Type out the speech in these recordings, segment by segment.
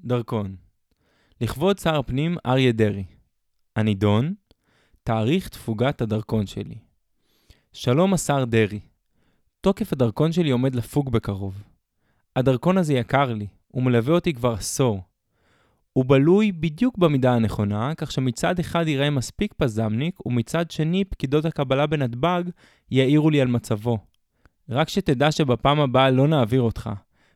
דרכון. לכבוד שר הפנים אריה דרעי. הנידון, תאריך תפוגת הדרכון שלי. שלום השר דרעי, תוקף הדרכון שלי עומד לפוג בקרוב. הדרכון הזה יקר לי, הוא מלווה אותי כבר עשור. הוא בלוי בדיוק במידה הנכונה, כך שמצד אחד ייראה מספיק פזמניק, ומצד שני פקידות הקבלה בנתב"ג יעירו לי על מצבו. רק שתדע שבפעם הבאה לא נעביר אותך.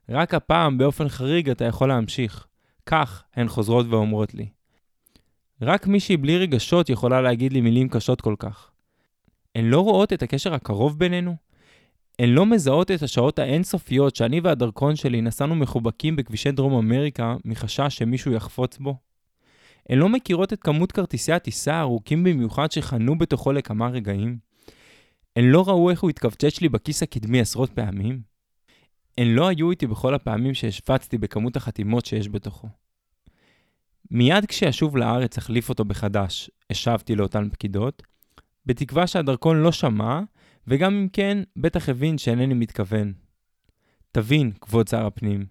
רק הפעם, באופן חריג, אתה יכול להמשיך. כך הן חוזרות ואומרות לי. רק מישהי בלי רגשות יכולה להגיד לי מילים קשות כל כך. הן לא רואות את הקשר הקרוב בינינו? הן לא מזהות את השעות האינסופיות שאני והדרכון שלי נסענו מחובקים בכבישי דרום אמריקה מחשש שמישהו יחפוץ בו? הן לא מכירות את כמות כרטיסי הטיסה הארוכים במיוחד שחנו בתוכו לכמה רגעים? הן לא ראו איך הוא התכווצץ לי בכיס הקדמי עשרות פעמים? הן לא היו איתי בכל הפעמים שהשפצתי בכמות החתימות שיש בתוכו. מיד כשאשוב לארץ אחליף אותו בחדש, השבתי לאותן פקידות, בתקווה שהדרכון לא שמע, וגם אם כן, בטח הבין שאינני מתכוון. תבין, כבוד שר הפנים,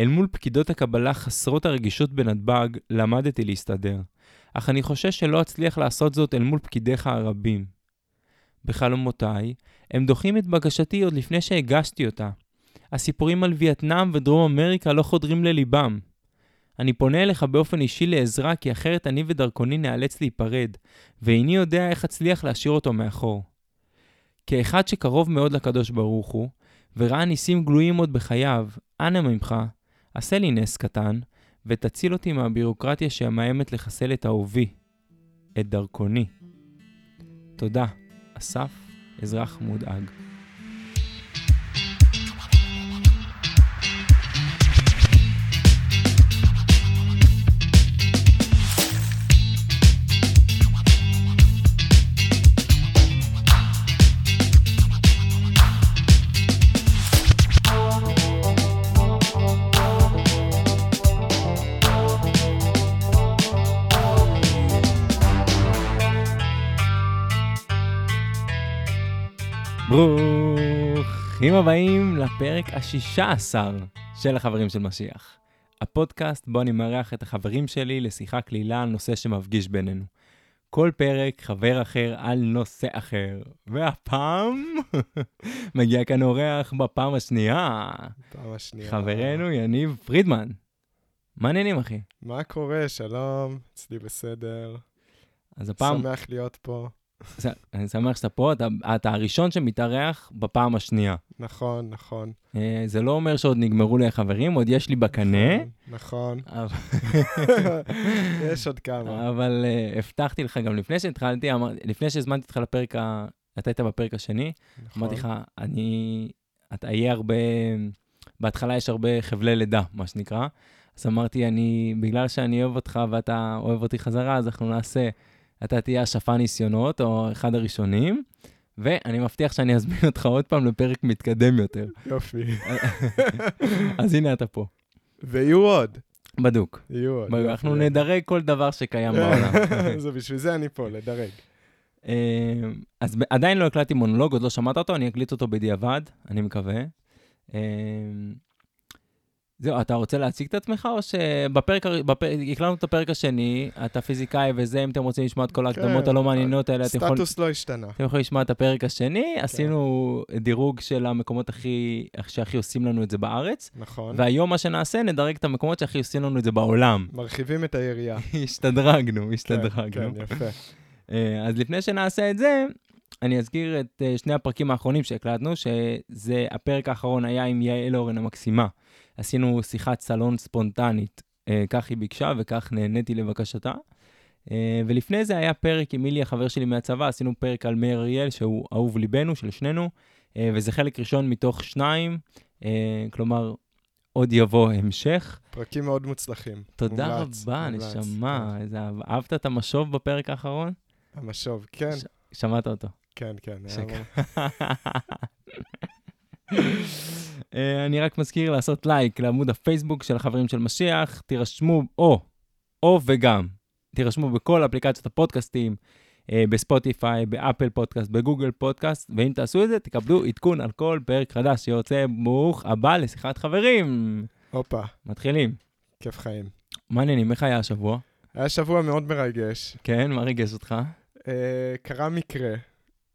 אל מול פקידות הקבלה חסרות הרגישות בנתב"ג, למדתי להסתדר, אך אני חושש שלא אצליח לעשות זאת אל מול פקידיך הרבים. בחלומותיי, הם דוחים את בקשתי עוד לפני שהגשתי אותה. הסיפורים על וייטנאם ודרום אמריקה לא חודרים לליבם. אני פונה אליך באופן אישי לעזרה, כי אחרת אני ודרכוני נאלץ להיפרד, ואיני יודע איך אצליח להשאיר אותו מאחור. כאחד שקרוב מאוד לקדוש ברוך הוא, וראה ניסים גלויים עוד בחייו, אנא ממך, עשה לי נס קטן, ותציל אותי מהבירוקרטיה שמאיימת לחסל את אהובי, את דרכוני. תודה, אסף, אזרח מודאג. ברוכים הבאים לפרק השישה עשר של החברים של משיח. הפודקאסט בו אני מארח את החברים שלי לשיחה קלילה על נושא שמפגיש בינינו. כל פרק חבר אחר על נושא אחר. והפעם מגיע כאן אורח בפעם השנייה. פעם השנייה. חברנו יניב פרידמן. מה העניינים, אחי? מה קורה? שלום, אצלי בסדר. אז הפעם... שמח להיות פה. אני שמח שאתה פה, אתה, אתה הראשון שמתארח בפעם השנייה. נכון, נכון. אה, זה לא אומר שעוד נגמרו לי החברים, עוד יש לי בקנה. נכון. אבל- יש עוד כמה. אבל uh, הבטחתי לך גם לפני שהתחלתי, אמר, לפני שהזמנתי אותך לפרק, ה... אתה היית בפרק השני, נכון. אמרתי לך, אני, אתה יהיה הרבה, בהתחלה יש הרבה חבלי לידה, מה שנקרא. אז אמרתי, אני, בגלל שאני אוהב אותך ואתה אוהב אותי חזרה, אז אנחנו נעשה, אתה תהיה השפן ניסיונות, או אחד הראשונים, ואני מבטיח שאני אזמין אותך עוד פעם לפרק מתקדם יותר. יופי. אז הנה אתה פה, ויהיו עוד. בדוק. יהיו עוד. אנחנו. נדרג כל דבר שקיים בעולם. זה בשביל זה אני פה, לדרג. אה, אז עדיין לא הקלטתי מונולוג, עוד לא שמעת אותו, אני אקליט אותו בדיעבד, אני מקווה. זהו, אתה רוצה להציג את עצמך, או שבפרק, הר- בפ- הקלטנו את הפרק השני, אתה פיזיקאי וזה, אם אתם רוצים לשמוע את כל ההקדמות כן, הלא מעניינות האלה, אתם יכולים... סטטוס לא השתנה. אתם יכולים לשמוע את הפרק השני, עשינו דירוג של המקומות הכי, שהכי עושים לנו את זה בארץ, נכון. והיום מה שנעשה, נדרג את המקומות שהכי עושים לנו את זה בעולם. מרחיבים את היריעה. השתדרגנו, כן, השתדרגנו. כן, יפה. אה, אז לפני שנעשה את זה, אני אזכיר את אה, שני הפרקים האחרונים שהקלטנו, שזה הפרק האחרון היה עם יעל אורן המקסימה. עשינו שיחת סלון ספונטנית, אה, כך היא ביקשה וכך נהניתי לבקשתה. אה, ולפני זה היה פרק עם מילי, החבר שלי מהצבא, עשינו פרק על מאיר אריאל, שהוא אהוב ליבנו, של שנינו, אה, וזה חלק ראשון מתוך שניים, אה, כלומר, עוד יבוא המשך. פרקים מאוד מוצלחים. תודה מומלץ, רבה, מומלץ, נשמה. איזה אהב- אהבת את המשוב בפרק האחרון? כן. המשוב, כן, ש- שמעת אותו. כן, כן. שק- אני רק מזכיר לעשות לייק לעמוד הפייסבוק של החברים של משיח, תירשמו, או, או וגם, תירשמו בכל אפליקציות הפודקאסטים, אה, בספוטיפיי, באפל פודקאסט, בגוגל פודקאסט, ואם תעשו את זה, תקבלו עדכון על כל פרק חדש שיוצא. ברוך הבא לשיחת חברים. הופה, מתחילים. כיף חיים. מה העניינים? איך היה השבוע? היה שבוע מאוד מרגש. כן, מה ריגש אותך? אה, קרה מקרה.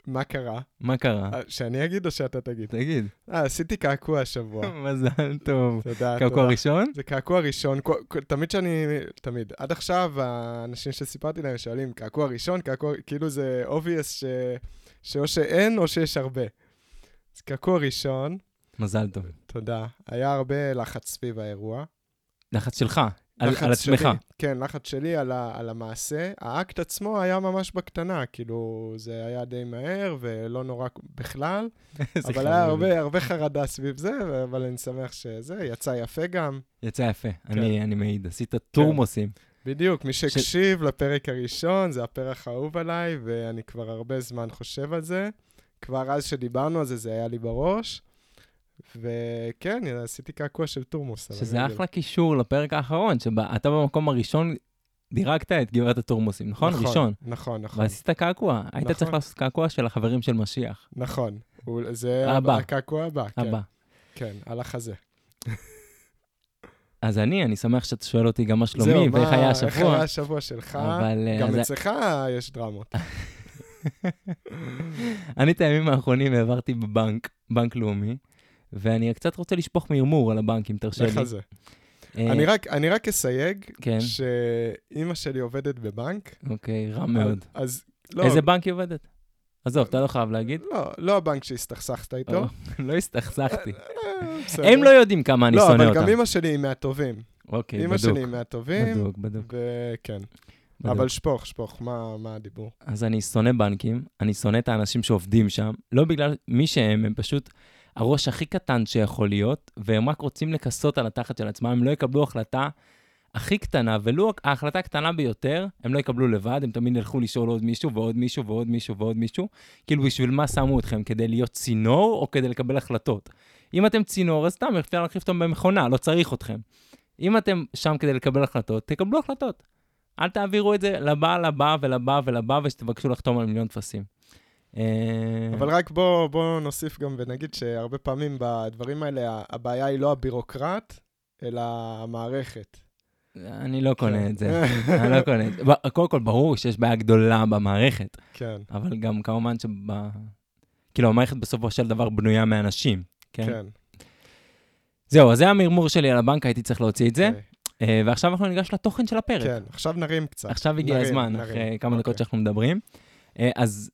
מה קרה? מה קרה? אה, שאני אגיד או שאתה תגיד? תגיד. אה, עשיתי קעקוע השבוע. מזל טוב. תודה, קעקוע תודה. ראשון? זה קעקוע ראשון, תמיד שאני, תמיד. עד עכשיו, האנשים שסיפרתי להם שואלים, קעקוע ראשון, קעקוע, כאילו זה obvious ש... שאו שאין או שיש הרבה. אז קעקוע ראשון, מזל טוב. תודה. היה הרבה לחץ סביב האירוע. לחץ שלך, על על עצמך. שלי, כן, לחץ שלי על, ה, על המעשה. האקט עצמו היה ממש בקטנה, כאילו, זה היה די מהר ולא נורא בכלל, אבל. היה הרבה, הרבה חרדה סביב זה, אבל אני שמח שזה, יצא יפה גם. יצא יפה, כן. אני אני מעיד. עשית טורמוסים. בדיוק, מי שהקשיב לפרק הראשון, זה הפרק האהוב עליי, ואני כבר הרבה זמן חושב על זה. כבר אז שדיברנו על זה, זה היה לי בראש. וכן, עשיתי קעקוע של תורמוס. שזה. אחלה קישור לפרק האחרון, שאתה במקום הראשון דירגת את גברת הטורמוסים, נכון? ראשון. נכון, נכון. ועשית קעקוע. היית נכון. צריך לעשות קעקוע של החברים של משיח. נכון. זה הבא. הקעקוע הבא, כן. הבא. כן, על החזה. אז אני, אני שמח שאתה שואל אותי גם מה זהו, שלומי מה- ואיך היה איך השבוע. היה השבוע שלך? אבל אה, גם אז- אצלך יש דרמות. אני את הימים האחרונים העברתי בבנק, בנק לאומי, ואני קצת רוצה לשפוך מרמור על הבנק, אם תרשה לי. לך זה. אה, אני רק- אני רק אסייג, כן, שאימא שלי עובדת בבנק. אוקיי, רע מאוד. אז לא, איזה בנק היא עובדת? עזוב, אתה לא חייב להגיד. לא, לא הבנק שהסתכסכת איתו. או, לא הסתכסכתי. אה. הם לא יודעים כמה אני לא, שונא אבל אותם. גם אימא שלי היא מהטובים. אוקיי, אימא בדוק. שלי היא מהטובים, בדוק, בדוק. וכן. אבל שפוך, שפוך, מה מה הדיבור? אז אני שונא בנקים, אני שונא את האנשים שעובדים שם, לא בגלל מי שהם, הם פשוט הראש הכי קטן שיכול להיות, והם רק רוצים לכסות על התחת של עצמם, הם לא יקבלו החלטה הכי קטנה, ולו ההחלטה הקטנה ביותר, הם לא יקבלו לבד, הם תמיד ילכו לשאול עוד מישהו ועוד מישהו ועוד מישהו ועוד מישהו. כאילו, בשביל מה שמו אתכם? כדי להיות צינור או כדי לקבל החלטות? אם אתם צינור, אז סתם, אפשר להחליף אותם במכונה, לא צריך אתכם. אם אתם שם כדי לקבל החלטות, תקבלו החלטות. אל תעבירו את זה לבא, לבא ולבא ולבא, ושתבקשו לחתום על מיליון טפסים. אה, אבל רק בוא, בוא נוסיף גם ונגיד שהרבה פעמים בדברים האלה הבעיה היא לא הבירוקרט, אלא המערכת. אני לא קונה כן. את זה. אני לא קונה את זה. קודם כל, ברור שיש בעיה גדולה במערכת, כן, אבל גם כמובן שב... כאילו, המערכת בסופו של דבר בנויה מאנשים, כן? כן. זהו, אז זה המרמור שלי על הבנק, הייתי צריך להוציא את זה. אוקיי. אה, ועכשיו אנחנו ניגש לתוכן של הפרק. כן, עכשיו נרים קצת. עכשיו הגיע הזמן. אחרי כמה דקות אוקיי. שאנחנו מדברים. אה, אז,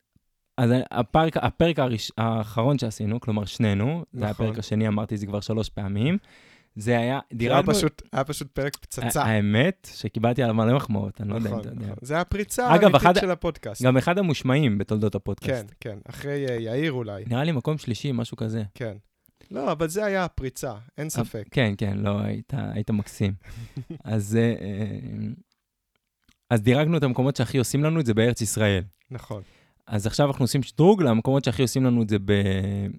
אז הפרק, הפרק הראש, האחרון שעשינו, כלומר שנינו, זה נכון. הפרק השני, אמרתי את זה כבר שלוש פעמים, זה היה, זה היה. פשוט- היה פשוט פרק פצצה. האמת, שקיבלתי עליו מלא מחמאות, אני לא יודע אם נכון, אתה יודע. נכון. זה הפריצה אגב, אחד- האמיתית של הפודקאסט. גם אחד המושמעים בתולדות כן, הפודקאסט. כן, אחרי אה, יאיר אולי, נראה לי מקום שלישי, משהו כזה. כן. לא, אבל זה היה הפריצה, אין ספק. כן, כן, לא, היית, היית מקסים. אז, אה, אה, אז דירגנו את המקומות שהכי עושים לנו את זה בארץ ישראל. נכון, אז עכשיו אנחנו עושים שדרוג למקומות שהכי עושים לנו את זה ב...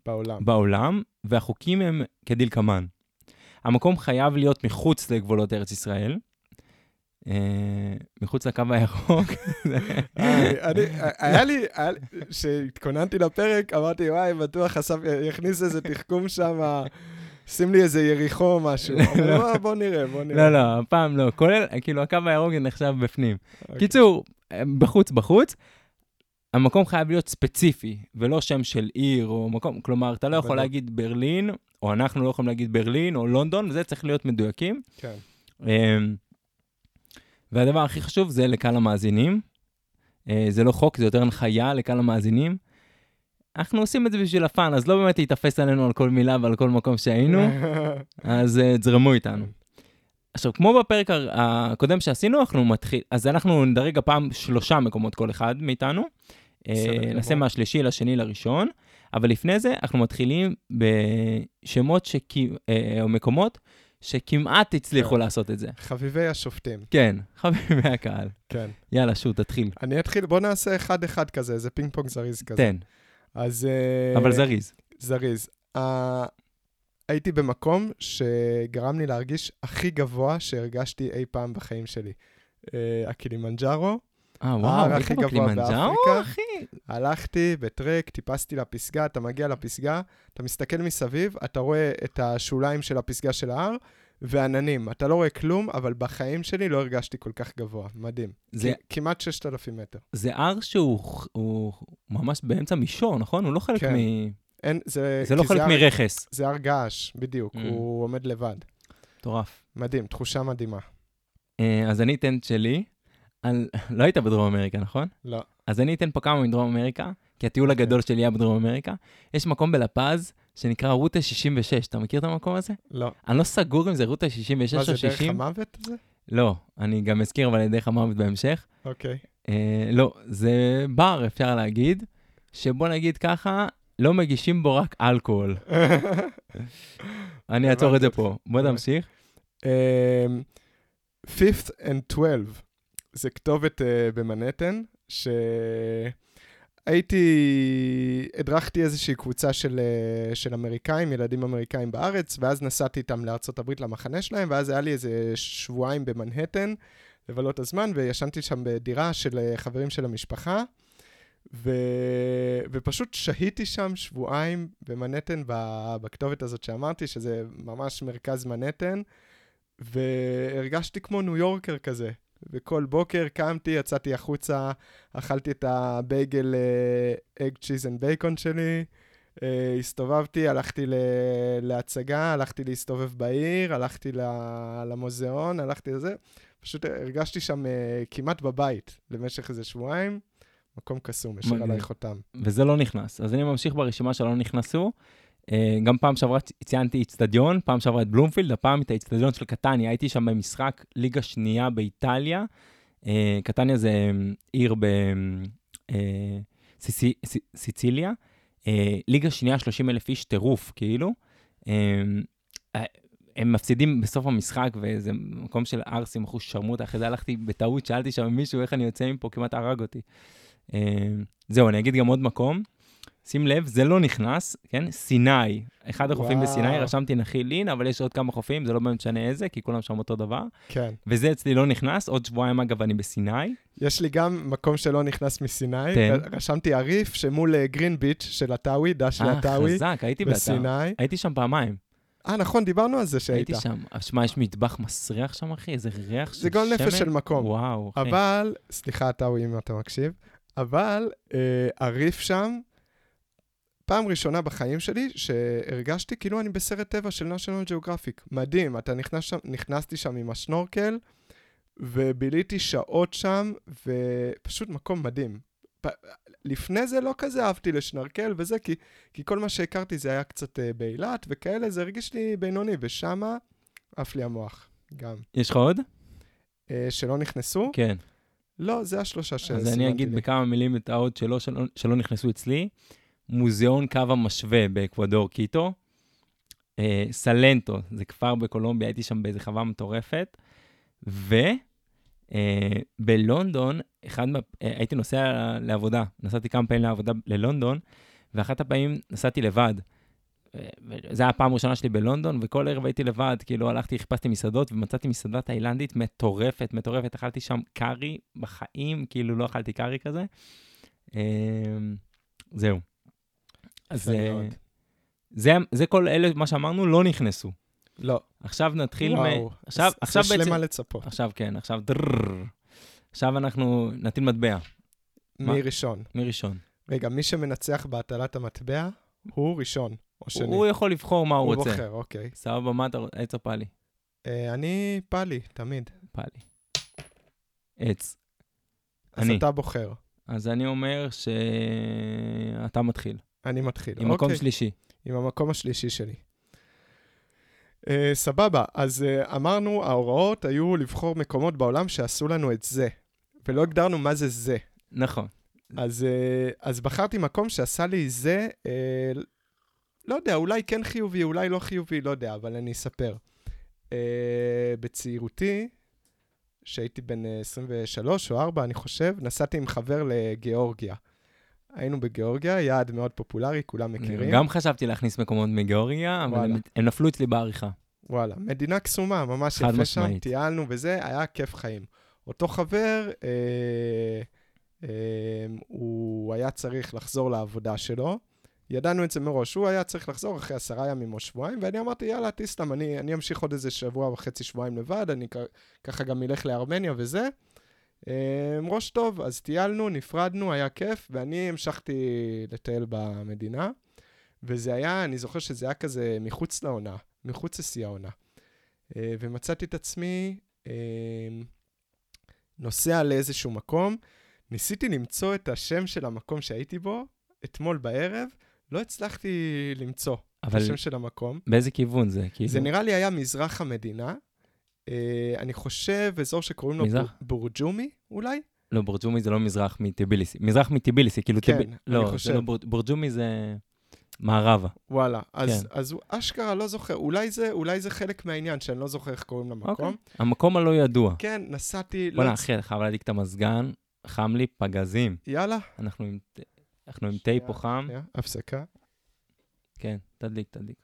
בעולם. בעולם, והחוקים הם כדלקמן. המקום חייב להיות מחוץ לגבולות ארץ ישראל, אה, מחוץ לקו הירוק. אני- אני- היה לי, כשהתכוננתי לפרק, אמרתי, וואי, בטוח אסף יכניס איזה תחכום שם, שים לי איזה יריחו או משהו. לא, בוא נראה, בוא נראה. לא, לא, הפעם לא. כולל, כאילו, הקו הירוק נחשב בפנים. אוקיי. קיצור, אה, בחוץ, בחוץ. המקום חייב להיות ספציפי, ולא שם של עיר או מקום. כלומר, אתה לא יכול. להגיד ברלין, או אנחנו לא יכולים להגיד ברלין או לונדון, וזה צריך להיות מדויקים. כן, אמ, והדבר הכי חשוב זה לקהל המאזינים. אה, זה לא חוק, זה יותר הנחיה לקהל המאזינים. אנחנו עושים את זה בשביל הפאן, אז לא באמת להיתפס עלינו על כל מילה ועל כל מקום שהיינו, אז אה, תזרמו איתנו. עכשיו, כמו בפרק הקודם שעשינו, אנחנו מתחיל, אז אנחנו נדרג הפעם שלושה מקומות כל אחד מאיתנו. אה. נעשה מהשלישי לשני לראשון, אבל לפני זה אנחנו מתחילים בשמות שכ... אה, או מקומות שכמעט הצליחו כן. לעשות את זה. חביבי השופטים, כן, חביבי הקהל. כן. יאללה, shoot, תתחיל. אני אתחיל, בוא נעשה אחד-אחד כזה, איזה פינג פונג זריז כזה. תן, אז... אה, אבל זריז. זריז. אה, הייתי במקום שגרם לי להרגיש הכי גבוה שהרגשתי אי פעם בחיים שלי. אה, הקילימנג'ארו, אה, וואו, גבוה בקלימנג'ארו, באפריקה. אחי? הלכתי בטרק, טיפסתי לפסגה, אתה מגיע לפסגה, אתה מסתכל מסביב, אתה רואה את השוליים של הפסגה של ההר, ועננים. אתה לא רואה כלום, אבל בחיים שלי לא הרגשתי כל כך גבוה. מדהים. זה, כמעט 6,000 מטר. זה הר שהוא הוא ממש באמצע מישור, נכון? הוא לא חלק כן. מ... אין, זה... זה לא חלק הר- מרכס. זה הר געש, בדיוק. Mm. הוא עומד לבד. מטורף. מדהים, תחושה מדהימה. אה, אז אני אתן את שלי. לא היית בדרום אמריקה, נכון? לא. אז אני אתן פה כמה מדרום אמריקה, כי הטיול. הגדול שלי היה בדרום אמריקה. יש מקום בלפז שנקרא רוטה 66, אתה מכיר את המקום הזה? לא. אני לא סגור אם זה רוטה 66 מה או זה, 60. דרך המוות הזה? לא, אני גם אזכיר אבל דרך המוות בהמשך. אוקיי. אה, לא, זה בר, אפשר להגיד, שבוא נגיד ככה, לא מגישים בו רק אלכוהול. אני אעצור את זה פה. בוא אוקיי. תמשיך. אמ, Fifth and 12, זה כתובת uh, במנהטן, שהייתי, הדרכתי איזושהי קבוצה של, uh, של אמריקאים, ילדים אמריקאים בארץ, ואז נסעתי איתם לארצות הברית למחנה שלהם, ואז היה לי איזה שבועיים במנהטן, לבלות הזמן, וישנתי שם בדירה של uh, חברים של המשפחה, ו... ופשוט שהיתי שם שבועיים במנהטן, בכתובת הזאת שאמרתי, שזה ממש מרכז מנהטן. והרגשתי כמו New Yorker כזה. וכל בוקר קמתי, יצאתי החוצה, אכלתי את ה bagel egg cheese and bacon שלי, אה, הסתובבתי, הלכתי ל- להצגה, הלכתי להסתובב בעיר, הלכתי ל- למוזיאון, הלכתי לזה. פשוט הרגשתי שם אה, כמעט בבית למשך איזה שבועיים. מקום קסום, השאיר מגניב. עליי חותם. וזה לא נכנס. אז אני ממשיך ברשימה שלא נכנסו. אה, גם פעם שעברה ציינתי איצטדיון, פעם שעברה את בלומפילד, הפעם את האיצטדיון של קטניה. הייתי שם במשחק ליגה שנייה באיטליה. אה, קטניה זה אה, עיר בסיציליה. ליגה שנייה, 30 אלף איש, טירוף, כאילו. הם מפסידים בסוף המשחק, וזה מקום של ערסים, אחוז שרמוטה. אחרי זה הלכתי בטעות, שאלתי שם מישהו איך אני יוצא מפה, כמעט הרג אותי. זהו, אני אגיד גם עוד מקום. שים לב, זה לא נכנס, כן? סיני, אחד החופים וואו. בסיני, רשמתי נחי לין, אבל יש עוד כמה חופים, זה לא משנה איזה, כי כולם שם אותו דבר. כן. וזה אצלי לא נכנס, עוד שבועיים אגב אני בסיני. יש לי גם מקום שלא נכנס מסיני. ר- רשמתי הריף שמול אה, גרין ביץ' של עטאווי, דש אה, לעטאווי, חזק, הייתי באתר. בסיני. הייתי שם פעמיים. אה, נכון, דיברנו על זה שהיית. הייתי שם. שמע, יש מטבח מסריח שם, אחי, איזה ריח של זה גול נפש שמן. של מקום. וואו, אחי. אבל, סליחה, עטאווי, אם אתה מקשיב, אבל אה, הריף שם, פעם ראשונה בחיים שלי שהרגשתי כאילו אני בסרט טבע של national geographic. מדהים, אתה נכנס שם, נכנסתי שם עם השנורקל, וביליתי שעות שם, ופשוט מקום מדהים. פ... לפני זה לא כזה אהבתי לשנרקל וזה, כי, כי כל מה שהכרתי זה היה קצת אה, באילת וכאלה, זה הרגיש לי בינוני, ושמה עף לי המוח, גם. יש לך עוד? אה, שלא נכנסו? כן. לא, זה השלושה שסימנתי לי. אז אני אגיד בכמה מילים את העוד שלא, שלא, שלא נכנסו אצלי. מוזיאון קו המשווה באקוודור קיטו. אה, סלנטו, זה כפר בקולומביה, הייתי שם באיזה חווה מטורפת. ובלונדון, אחד מה... אה, הייתי נוסע לעבודה, נסעתי כמה פעמים לעבודה ללונדון, ואחת הפעמים נסעתי לבד. אה, זו הייתה הפעם הראשונה שלי בלונדון, וכל ערב הייתי לבד, כאילו הלכתי, חיפשתי מסעדות, ומצאתי מסעדה תאילנדית מטורפת, מטורפת. אכלתי שם קארי בחיים, כאילו לא אכלתי קארי כזה. אה, זהו. אז אה. זה, זה כל אלה, מה שאמרנו, לא נכנסו. לא. עכשיו נתחיל מ... וואו. עכשיו, אז- עכשיו אז יש בעצם... למה לצפות. עכשיו כן, עכשיו דררר. עכשיו אנחנו נטיל מטבע. מה? מי ראשון? מי ראשון? רגע, מי שמנצח בהטלת המטבע הוא ראשון, או שני. הוא יכול לבחור מה הוא הוא רוצה. בוחר, אוקיי. סבבה, מה אתה רוצה? עץ או פאלי? אה, אני פאלי, תמיד. פאלי. עץ. אז אני. אתה בוחר. אז אני אומר שאתה מתחיל. אני מתחיל. עם מקום אוקיי. שלישי. עם המקום השלישי שלי. Uh, סבבה, אז uh, אמרנו, ההוראות היו לבחור מקומות בעולם שעשו לנו את זה, ולא הגדרנו מה זה זה. נכון. אז, uh, אז בחרתי מקום שעשה לי זה, uh, לא יודע, אולי כן חיובי, אולי לא חיובי, לא יודע, אבל אני אספר. Uh, בצעירותי, שהייתי בן uh, 23 או 4, אני חושב, נסעתי עם חבר לגיאורגיה. היינו בגיאורגיה, יעד מאוד פופולרי, כולם מכירים. גם חשבתי להכניס מקומות מגיאורגיה, אבל וואלה. הם- הם נפלו אצלי בעריכה. וואלה, מדינה קסומה, ממש יפה שם, משמעית. טיילנו וזה, היה כיף חיים. אותו חבר, אה, אה, הוא היה צריך לחזור לעבודה שלו, ידענו את זה מראש. הוא היה צריך לחזור אחרי עשרה ימים או שבועיים, ואני אמרתי, יאללה, תסתם, אני, אני אמשיך עוד איזה שבוע וחצי, שבועיים לבד, אני ככה גם אלך לארמניה וזה. אה, ראש טוב, אז טיילנו, נפרדנו, היה כיף, ואני המשכתי לטייל במדינה. וזה היה, אני זוכר שזה היה כזה מחוץ לעונה, מחוץ לשיא העונה. אה, ומצאתי את עצמי אה, נוסע לאיזשהו מקום, ניסיתי למצוא את השם של המקום שהייתי בו אתמול בערב, לא הצלחתי למצוא אבל את השם של המקום. באיזה כיוון זה? כאילו... זה נראה לי היה מזרח המדינה. אה, אני חושב אזור שקוראים לו מזרח? בור- בורג'ומי, אולי? לא, בורג'ומי זה לא מזרח מטיביליסי. מזרח מטיביליסי, כאילו... כן, טיב- אני לא, זה חושב. לא בור- בורג'ומי זה מערבה. וואלה. אז, כן. אז הוא אשכרה לא זוכר, אולי זה, אולי זה חלק מהעניין, שאני לא זוכר איך קוראים למקום. אוקיי. המקום הלא ידוע. כן, נסעתי... לא בוא'נה, הצ- אחי, אני חייב להדליק את המזגן, חם לי, פגזים. יאללה. אנחנו עם אנחנו עם תה פה חם. שנייה, הפסקה. כן, תדליק, תדליק.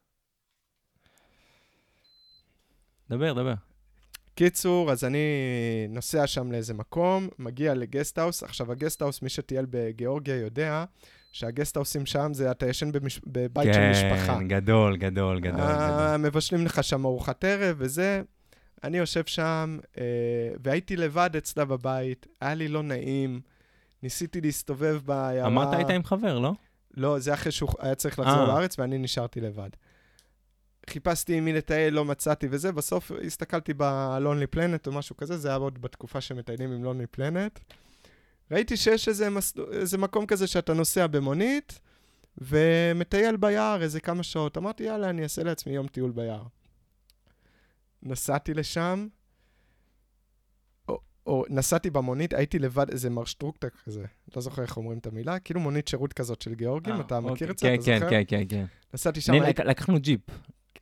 דבר, דבר. קיצור, אז אני נוסע שם לאיזה מקום, מגיע לגסטהאוס. עכשיו, הגסטהאוס, מי שטייל בגיאורגיה יודע שהגסטהאוסים שם זה אתה ישן במש... בבית של משפחה. כן, גדול, גדול, גדול, אה, גדול. מבשלים לך שם ארוחת ערב וזה. אני יושב שם, אה, והייתי לבד אצלה בבית, היה לי לא נעים, ניסיתי להסתובב בעיירה. אמרת היית עם חבר, לא? לא, זה אחרי שהוא היה צריך לחזור אה. לארץ ואני נשארתי לבד. חיפשתי עם מי לטייל, לא מצאתי וזה, בסוף הסתכלתי ב-Lonely Planet או משהו כזה, זה היה עוד בתקופה שמטיילים עם Lonely Planet. ראיתי שיש איזה, מס... איזה מקום כזה שאתה נוסע במונית ומטייל ביער איזה כמה שעות. אמרתי, יאללה, אני אעשה לעצמי יום טיול ביער. נסעתי לשם, או, או נסעתי במונית, הייתי לבד, איזה מרשטרוקטה כזה, לא זוכר איך אומרים את המילה, כאילו מונית שירות כזאת של גיאורגים, אה, אתה מכיר אוקיי. את זה? כן, כן? כן, כן, כן. נסעתי שם, אני- הייתי, לק- לקחנו ג'יפ.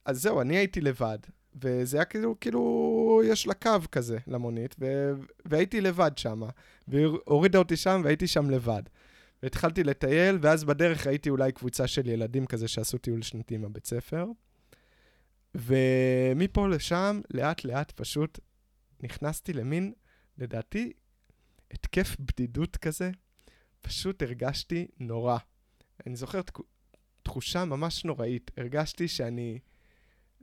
אז זהו, אני הייתי לבד, וזה היה כאילו, כאילו, יש לה קו כזה למונית, ו... והייתי לבד שם, והיא הורידה אותי שם והייתי שם לבד. והתחלתי לטייל, ואז בדרך ראיתי אולי קבוצה של ילדים כזה שעשו טיול שנתי עם הבית ספר. ומפה לשם, לאט לאט פשוט נכנסתי למין, לדעתי, התקף בדידות כזה. פשוט הרגשתי נורא. אני זוכר תחושה ממש נוראית. הרגשתי שאני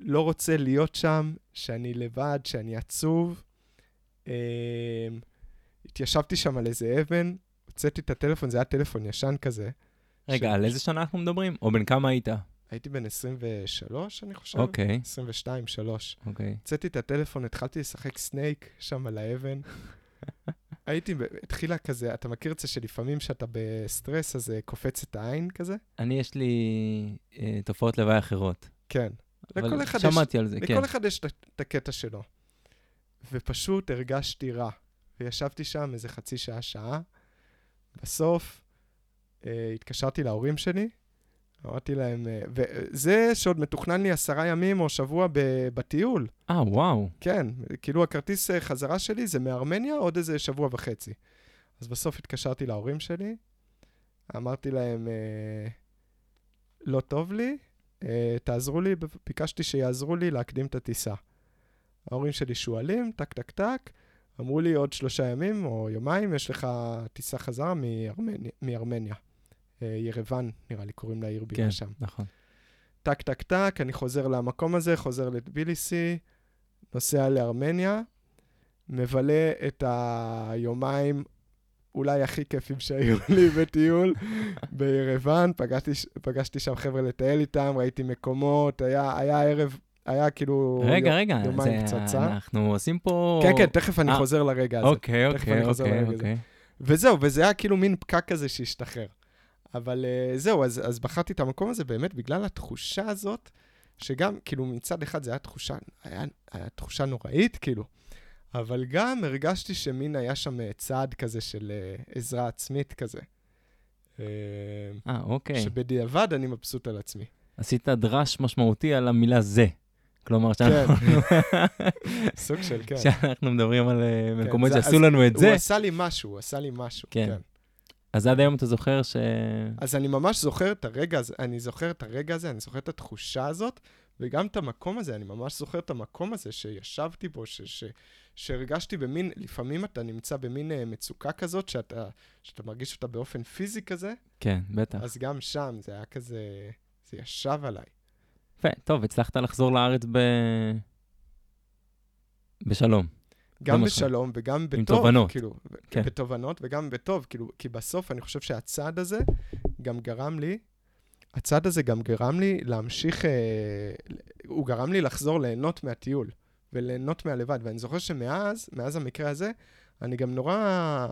לא רוצה להיות שם, שאני לבד, שאני עצוב. אמ, התיישבתי שם על איזה אבן, הוצאתי את הטלפון, זה היה טלפון ישן כזה. רגע, ש- על איזה שנה אנחנו מדברים? או בן כמה היית? הייתי בן 23, אני חושב. אוקיי, 22, 3. אוקיי. הוצאתי את הטלפון, התחלתי לשחק סנייק שם על האבן. הייתי, התחילה כזה, אתה מכיר את זה שלפעמים כשאתה בסטרס, אז אה, קופץ את העין כזה? אני, יש לי אה, תופעות לוואי אחרות. כן. לכל אבל אחד יש- שמעתי על זה, כן. לכל אחד יש את- הקטע שלו. ופשוט הרגשתי רע. וישבתי שם איזה חצי שעה, שעה. בסוף אה, התקשרתי להורים שלי, אמרתי להם, אה, וזה שעוד מתוכנן לי עשרה ימים או שבוע ב- בטיול. אה, וואו. כן, כאילו הכרטיס אה, חזרה שלי זה מארמניה עוד איזה שבוע וחצי. אז בסוף התקשרתי להורים שלי, אמרתי להם, אה, לא טוב לי, תעזרו לי, ביקשתי שיעזרו לי להקדים את הטיסה. ההורים שלי שואלים, טק טק טק, אמרו לי עוד שלושה ימים או יומיים, יש לך טיסה חזרה מארמניה. מארמניה. אה, ירוון, נראה לי, קוראים לעיר בירה כן, שם. נכון. טק, טק, טק, אני חוזר למקום הזה, חוזר לטביליסי, נוסע לארמניה, מבלה את היומיים אולי הכי כיפים שהיו לי בטיול בירוון, פגשתי, פגשתי שם חבר'ה לטייל איתם, ראיתי מקומות, היה, היה ערב, היה כאילו... רגע, יום- רגע, יומיים זה- פצצה. אנחנו עושים פה... כן, כן, תכף אני אה, חוזר לרגע הזה. אוקיי, אוקיי, אוקיי. אוקיי. וזהו, וזה היה כאילו מין פקק כזה שהשתחרר. אבל uh, זהו, אז, אז בחרתי את המקום הזה באמת בגלל התחושה הזאת, שגם, כאילו, מצד אחד זו הייתה תחושה, היה, היה תחושה נוראית, כאילו, אבל גם הרגשתי שמין היה שם אה, צעד כזה של uh, עזרה עצמית כזה. Uh, אה, אוקיי. שבדיעבד אני מבסוט על עצמי. עשית דרש משמעותי על המילה זה. כלומר, כן, שאנחנו סוג של כן. שאנחנו מדברים על כן, מקומות שעשו אז לנו את זה, הוא עשה לי משהו, הוא עשה לי משהו, כן. כן. אז עד היום אתה זוכר ש... אז אני ממש זוכר את הרגע הזה, אני זוכר את הרגע הזה, אני זוכר את התחושה הזאת, וגם את המקום הזה, אני ממש זוכר את המקום הזה שישבתי בו, ש, ש, שהרגשתי במין, לפעמים אתה נמצא במין uh, מצוקה כזאת, שאתה, שאתה מרגיש אותה באופן פיזי כזה. כן, בטח. אז גם שם זה היה כזה, זה ישב עליי. יפה, טוב, הצלחת לחזור לארץ ב... בשלום. גם בשלום וגם בטוב. עם תובנות. כאילו, כן. בתובנות וגם בטוב, כאילו, כי בסוף אני חושב שהצעד הזה גם גרם לי, הצעד הזה גם גרם לי להמשיך, אה, הוא גרם לי לחזור ליהנות מהטיול וליהנות מהלבד. ואני זוכר שמאז, מאז המקרה הזה, אני גם נורא,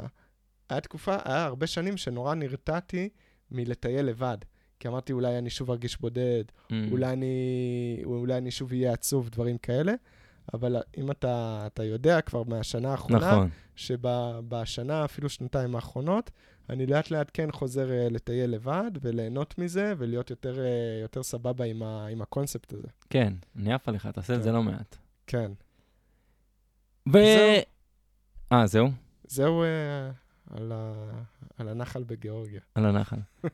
היה תקופה, היה הרבה שנים שנורא נרתעתי מלטייל לבד. כי אמרתי, אולי אני שוב ארגיש בודד, Mm. אולי אני, אולי אני שוב אהיה עצוב, דברים כאלה. אבל אם אתה, אתה יודע כבר מהשנה האחרונה, נכון. שבשנה, אפילו שנתיים האחרונות, אני לאט לאט כן חוזר אה, לטייל לבד וליהנות מזה ולהיות יותר, אה, יותר סבבה עם, ה, עם הקונספט הזה. כן, אני עף עליך, אתה עושה את זה כן. לא מעט. כן. ו... אה, זהו? זהו אה, על, ה, על הנחל בגיאורגיה. על הנחל.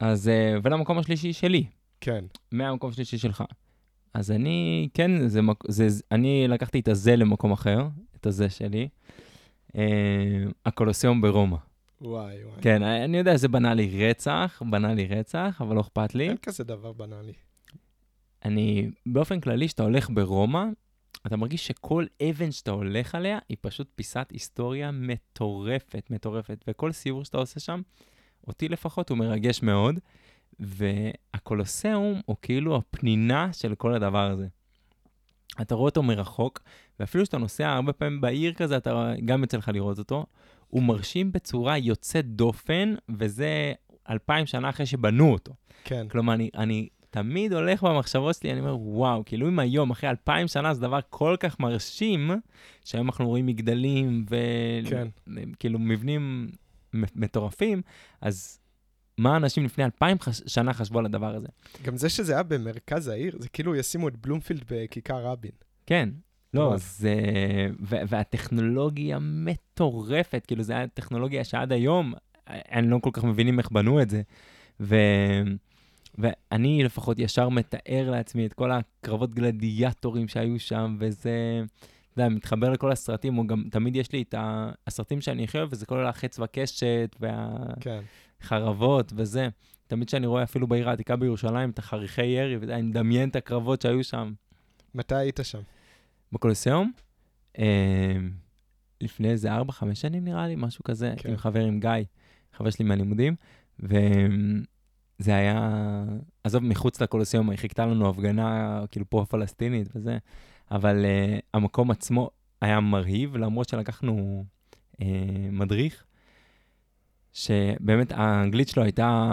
אז, אה, ולמקום השלישי שלי, כן, מהמקום השלישי שלך. אז אני, כן, זה, מק- זה, אני לקחתי את הזה למקום אחר, את הזה שלי. אה, הקולוסיאום ברומא. וואי וואי. כן, אני יודע, זה בנה לי רצח, בנה לי רצח, אבל לא אכפת לי. אין כזה דבר בנאלי. אני, באופן כללי, כשאתה הולך ברומא, אתה מרגיש שכל אבן שאתה הולך עליה היא פשוט פיסת היסטוריה מטורפת, מטורפת. וכל סיור שאתה עושה שם, אותי לפחות, הוא מרגש מאוד. והקולוסיאום הוא כאילו הפנינה של כל הדבר הזה. אתה רואה אותו מרחוק, ואפילו כשאתה נוסע הרבה פעמים בעיר כזה, אתה גם יוצא לך לראות אותו. הוא מרשים בצורה יוצאת דופן, וזה אלפיים שנה אחרי שבנו אותו. כן, כלומר, אני, אני תמיד הולך במחשבות שלי, אני אומר, וואו, כאילו אם היום, אחרי אלפיים שנה, זה דבר כל כך מרשים, שהיום אנחנו רואים מגדלים כן. וכאילו מבנים מטורפים, אז מה אנשים לפני אלפיים חש... שנה חשבו על הדבר הזה? גם זה שזה היה במרכז העיר, זה כאילו ישימו את בלומפילד בכיכר רבין. כן. לא. זה... והטכנולוגיה מטורפת, כאילו, זה היה טכנולוגיה שעד היום, אני לא כל כך מבינים איך בנו את זה. ו... ואני לפחות ישר מתאר לעצמי את כל הקרבות גלדיאטורים שהיו שם, וזה, אתה יודע, מתחבר לכל הסרטים, או גם תמיד יש לי את הסרטים שאני הכי אוהב, וזה כל החץ וקשת, כן. והחרבות וזה. תמיד כשאני רואה אפילו בעיר העתיקה בירושלים את החריכי ירי, ואתה יודע, אני מדמיין את הקרבות שהיו שם. מתי היית שם? בקולוסיאום, אה, לפני איזה 4-5 שנים נראה לי, משהו כזה, כן. עם חבר עם גיא, חבר שלי מהלימודים, וזה היה, עזוב, מחוץ לקולוסיאום, היא חיכתה לנו הפגנה, כאילו פה פלסטינית וזה, אבל uh, המקום עצמו היה מרהיב, למרות שלקחנו uh, מדריך, שבאמת האנגלית שלו הייתה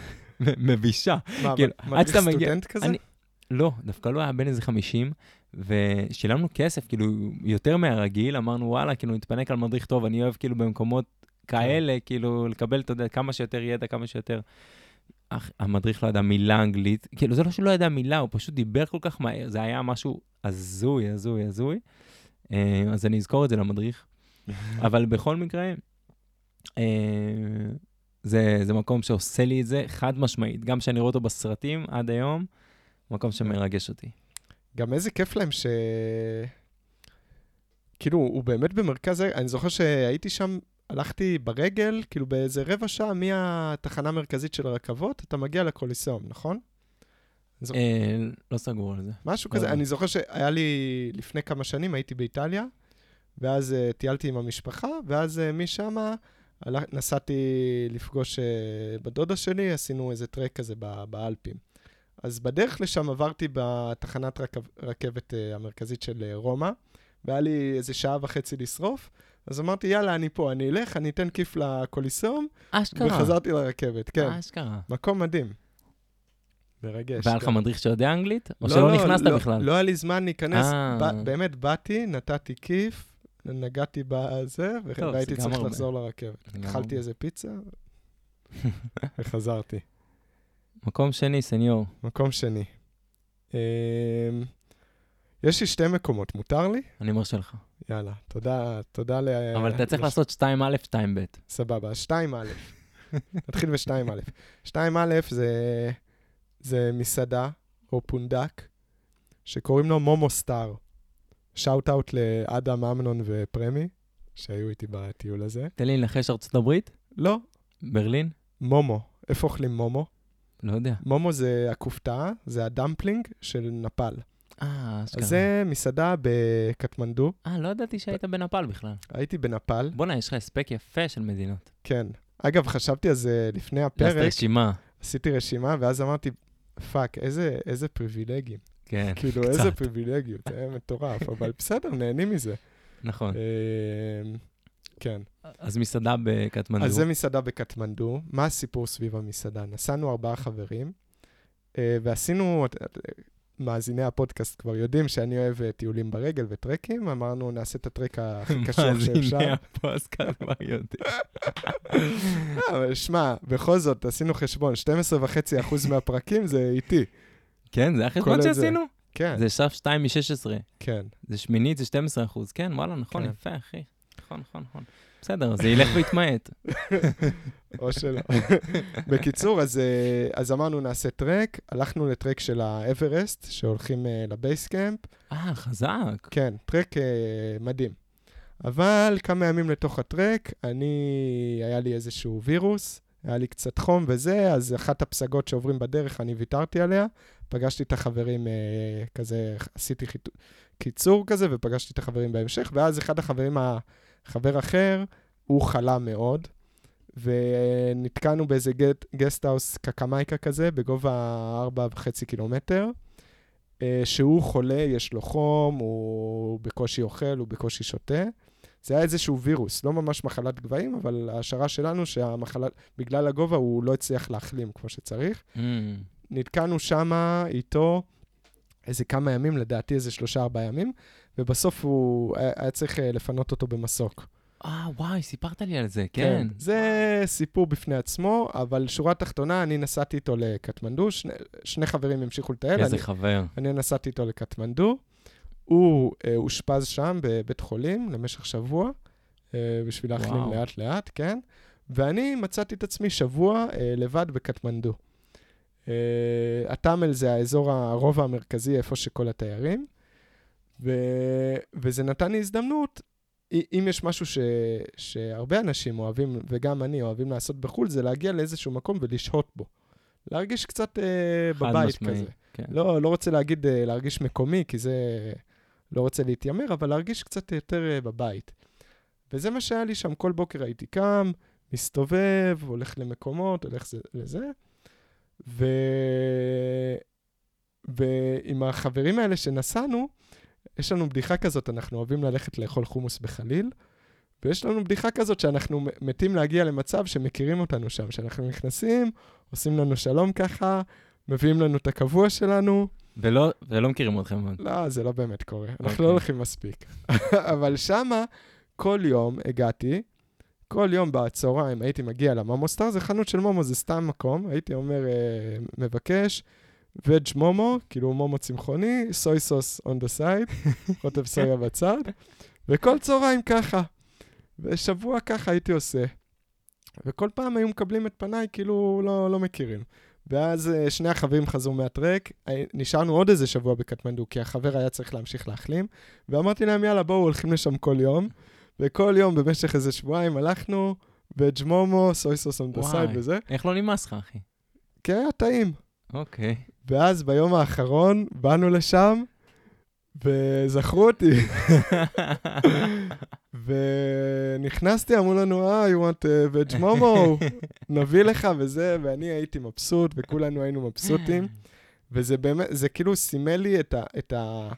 מבישה. מה, כאילו, מדריך שאתה מגיע- סטודנט כזה? אני- לא, דווקא לא היה בן איזה 50, ושילמנו כסף, כאילו, יותר מהרגיל, אמרנו, וואלה, כאילו, נתפנק על מדריך טוב, אני אוהב, כאילו, במקומות כאלה, כאילו, לקבל, אתה יודע, כמה שיותר ידע, כמה שיותר... אך, המדריך לא ידע מילה אנגלית, כאילו, זה לא שהוא לא ידע מילה, הוא פשוט דיבר כל כך מהר, זה היה משהו הזוי, הזוי, הזוי. אה, אז אני אזכור את זה למדריך. אבל בכל מקרה, אה, זה, זה מקום שעושה לי את זה חד משמעית. גם כשאני רואה אותו בסרטים עד היום, מקום שמרגש אותי. גם איזה כיף להם ש... כאילו, הוא באמת במרכז. אני זוכר שהייתי שם, הלכתי ברגל, כאילו באיזה רבע שעה מהתחנה המרכזית של הרכבות, אתה מגיע לקוליסאום, נכון? זוכר- אה, לא סגור על זה. משהו לא כזה. יודע. אני זוכר שהיה לי, לפני כמה שנים הייתי באיטליה, ואז uh, טיילתי עם המשפחה, ואז uh, משם נסעתי לפגוש uh, בדודה שלי, עשינו איזה טרק כזה באלפים. אז בדרך לשם עברתי בתחנת רכב, רכבת uh, המרכזית של uh, רומא, והיה לי איזה שעה וחצי לשרוף, אז אמרתי, יאללה, אני פה, אני אלך, אני אתן כיף לקוליסאום, אשכרה. וחזרתי לרכבת, כן. אשכרה. מקום מדהים. מרגש. והיה לך כן. מדריך שיודע אנגלית? או לא, שלא לא, נכנסת לא, בכלל? לא היה לי זמן להיכנס. אה. ב- באמת, באתי, נתתי כיף, נגעתי בזה, והייתי צריך הרבה. לחזור לרכבת. אכלתי. איזה פיצה, וחזרתי. מקום שני, סניור. מקום שני. אמ, יש לי שתי מקומות, מותר לי? אני מרשה לך. יאללה, תודה, תודה ל... אבל אתה צריך לעשות 2א, 2ב. סבבה, אז 2א. נתחיל ב-2א. 2א זה, זה מסעדה או פונדק, שקוראים לו מומו סטאר. shout out לאדם אמנון ופרמי, שהיו איתי בטיול הזה. תן לי לנחש ארצות הברית? לא, ברלין? מומו. איפה אוכלים מומו? לא יודע. מומו זה הכופתה, זה הדמפלינג של נפאל. אה, אשכרה. זה מסעדה בקטמנדו. אה, לא ידעתי שהיית בנפאל בכלל. הייתי בנפאל, בואנה, יש לך הספק יפה של מדינות. כן. אגב, חשבתי על זה לפני הפרק, רשימה. עשיתי רשימה, ואז אמרתי, fuck, איזה, איזה פריבילגים. כן, כאילו, קצת. איזה פריבילגיות, זה מטורף, אבל בסדר, נהנים מזה. נכון. כן. אז מסעדה בקטמנדו. אז זה מסעדה בקטמנדו. מה הסיפור סביב המסעדה? נסענו ארבעה חברים, אה, ועשינו, מאזיני הפודקאסט כבר יודעים שאני אוהב אה, טיולים ברגל וטרקים, אמרנו, נעשה את הטרק הכי קשוח שאפשר. מאזיני הפודקאסט כבר יודעים. אבל שמע, בכל זאת, עשינו חשבון, 12.5% מהפרקים זה איתי. כן, זה החשבון. שעשינו? כן, זה שלב 2 מ-16. כן. זה שמינית, זה 12 אחוז. כן, וואלה, נכון, כן. יפה, אחי. נכון, נכון, נכון. בסדר, זה ילך ויתמעט. או שלא. בקיצור, אז, אה, אז אמרנו נעשה טרק, הלכנו לטרק של האברסט, שהולכים אה, לבייסקאמפ. אה, חזק. כן, טרק אה, מדהים. אבל כמה ימים לתוך הטרק, אני, היה לי איזשהו וירוס, היה לי קצת חום וזה, אז אחת הפסגות שעוברים בדרך, אני ויתרתי עליה. פגשתי את החברים, אה, כזה, עשיתי חיתו... קיצור כזה, ופגשתי את החברים בהמשך, ואז אחד החברים, ה- חבר אחר, הוא חלה מאוד, ונתקענו באיזה גט, גסטהאוס קקמייקה כזה, בגובה 4.5 קילומטר. אה, שהוא חולה, יש לו חום, הוא בקושי אוכל, הוא בקושי שותה. זה היה איזשהו וירוס, לא ממש מחלת גבהים, אבל ההשערה שלנו שהמחלה, בגלל הגובה הוא לא הצליח להחלים כמו שצריך. Mm. נתקענו שמה איתו איזה כמה ימים, לדעתי איזה שלושה-ארבעה ימים, ובסוף הוא היה, היה צריך אה, לפנות אותו במסוק. אה, וואי, סיפרת לי על זה, כן. זה סיפור בפני עצמו, אבל שורה תחתונה, אני נסעתי איתו לקטמנדו, שני, שני חברים המשיכו לטייל. איזה אני- חבר. אני נסעתי איתו לקטמנדו, הוא אה, אושפז שם בבית חולים למשך שבוע, אה, בשביל להחלים. לאט-לאט, כן? ואני מצאתי את עצמי שבוע אה, לבד בקטמנדו. אה, הטאמל זה האזור, הרובע המרכזי, איפה שכל התיירים, ו... וזה נתן לי הזדמנות, אם יש משהו ש... שהרבה אנשים אוהבים, וגם אני אוהבים לעשות בחו"ל, זה להגיע לאיזשהו מקום ולשהות בו. להרגיש קצת אה, חד בבית משמעי, כזה. כן. לא, לא רוצה להגיד אה, להרגיש מקומי, כי זה... לא רוצה להתיימר, אבל להרגיש קצת יותר אה, בבית. וזה מה שהיה לי שם, כל בוקר הייתי קם, מסתובב, הולך למקומות, הולך זה, לזה. ו... ועם החברים האלה שנסענו, יש לנו בדיחה כזאת, אנחנו אוהבים ללכת לאכול חומוס בחליל, ויש לנו בדיחה כזאת שאנחנו מתים להגיע למצב שמכירים אותנו שם, שאנחנו נכנסים, עושים לנו שלום ככה, מביאים לנו את הקבוע שלנו. ולא, ולא מכירים אתכם. לא, זה לא באמת קורה, אנחנו אוקיי. לא הולכים מספיק. אבל שמה, כל יום הגעתי, כל יום בצהריים הייתי מגיע למומו סטאר, זה חנות של מומו, זה סתם מקום, הייתי אומר, אה, מבקש, וג' מומו, כאילו מומו צמחוני, סוי סוס on the side, רוטב סויה בצד, וכל צהריים ככה. ושבוע ככה הייתי עושה. וכל פעם היו מקבלים את פניי כאילו לא, לא מכירים. ואז אה, שני החברים חזרו מהטרק, אה, נשארנו עוד איזה שבוע בקטמנדו, כי החבר היה צריך להמשיך להחלים, ואמרתי להם, יאללה, בואו, הולכים לשם כל יום. וכל יום במשך איזה שבועיים הלכנו, וג'מומו, סוי סוס side וזה. איך לא נמאס לך, אחי? כן, היה טעים. אוקיי. ואז ביום האחרון באנו לשם, וזכרו אותי. ונכנסתי, אמרו לנו, אה, you want uh, veg momo, נביא לך וזה, ואני הייתי מבסוט, וכולנו היינו מבסוטים. וזה באמת, זה כאילו סימל לי את ה... את ה...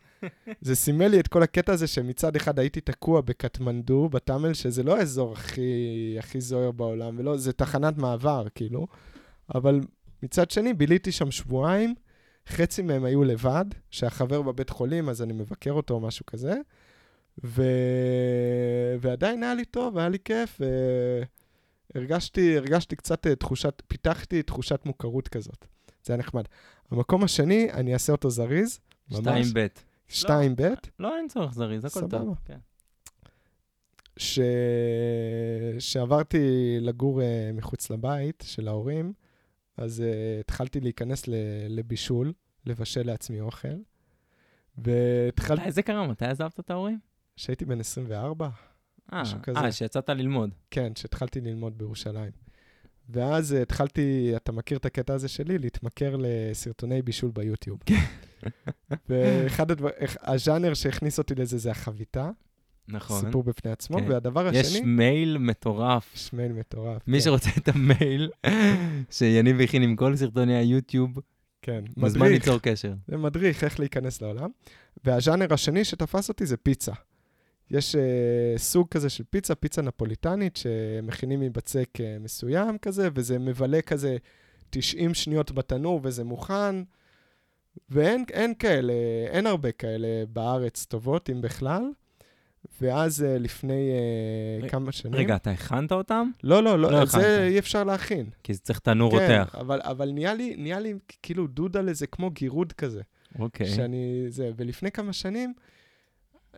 זה סימל לי את כל הקטע הזה שמצד אחד הייתי תקוע בקטמנדו, בטאמל, שזה לא האזור הכי, הכי זוהר בעולם, ולא, זה תחנת מעבר, כאילו. אבל מצד שני, ביליתי שם שבועיים, חצי מהם היו לבד, שהחבר בבית חולים, אז אני מבקר אותו או משהו כזה, ו... ועדיין היה לי טוב, היה לי כיף, והרגשתי הרגשתי קצת אה, תחושת, פיתחתי תחושת מוכרות כזאת. זה היה נחמד. המקום השני, אני אעשה אותו זריז, ממש. שתיים ב'. שתיים ב', לא, אין צורך זריז, הכל סבבה. טוב. כן. ש... שעברתי לגור uh, מחוץ לבית של ההורים, אז uh, התחלתי להיכנס ל... לבישול. לבשל לעצמי אוכל. והתחלתי, מתי זה קרה? מתי עזבת את ההורים? כשהייתי בן 24, אה, משהו כזה. אה, שיצאת ללמוד. כן, כשהתחלתי ללמוד בירושלים. ואז אה, התחלתי, אתה מכיר את הקטע הזה שלי? להתמכר לסרטוני בישול ביוטיוב. ואחד הדבר, איך- הז'אנר שהכניס אותי לזה זה החביתה, נכון. סיפור בפני עצמו, כן. והדבר יש השני, מייל מטורף. יש מייל מטורף. מי כן, שרוצה את המייל שיניב הכין עם כל סרטוני היוטיוב, כן, מוזמן. ליצור קשר. זה מדריך איך להיכנס לעולם. והז'אנר השני שתפס אותי זה פיצה. יש uh, סוג כזה של פיצה, פיצה נפוליטנית, שמכינים מבצק uh, מסוים כזה, וזה מבלה כזה 90 שניות בתנור וזה מוכן. ואין אין כאלה, אין הרבה כאלה בארץ טובות, אם בכלל. ואז uh, לפני ר- כמה שנים... רגע, אתה הכנת אותם? לא, לא, לא לא. זה אי אפשר להכין. כי זה צריך תנור כן, רותח. אבל, אבל נהיה לי, נהיה לי כאילו דודה לזה כמו גירוד כזה. אוקיי. שאני, זה, ולפני כמה שנים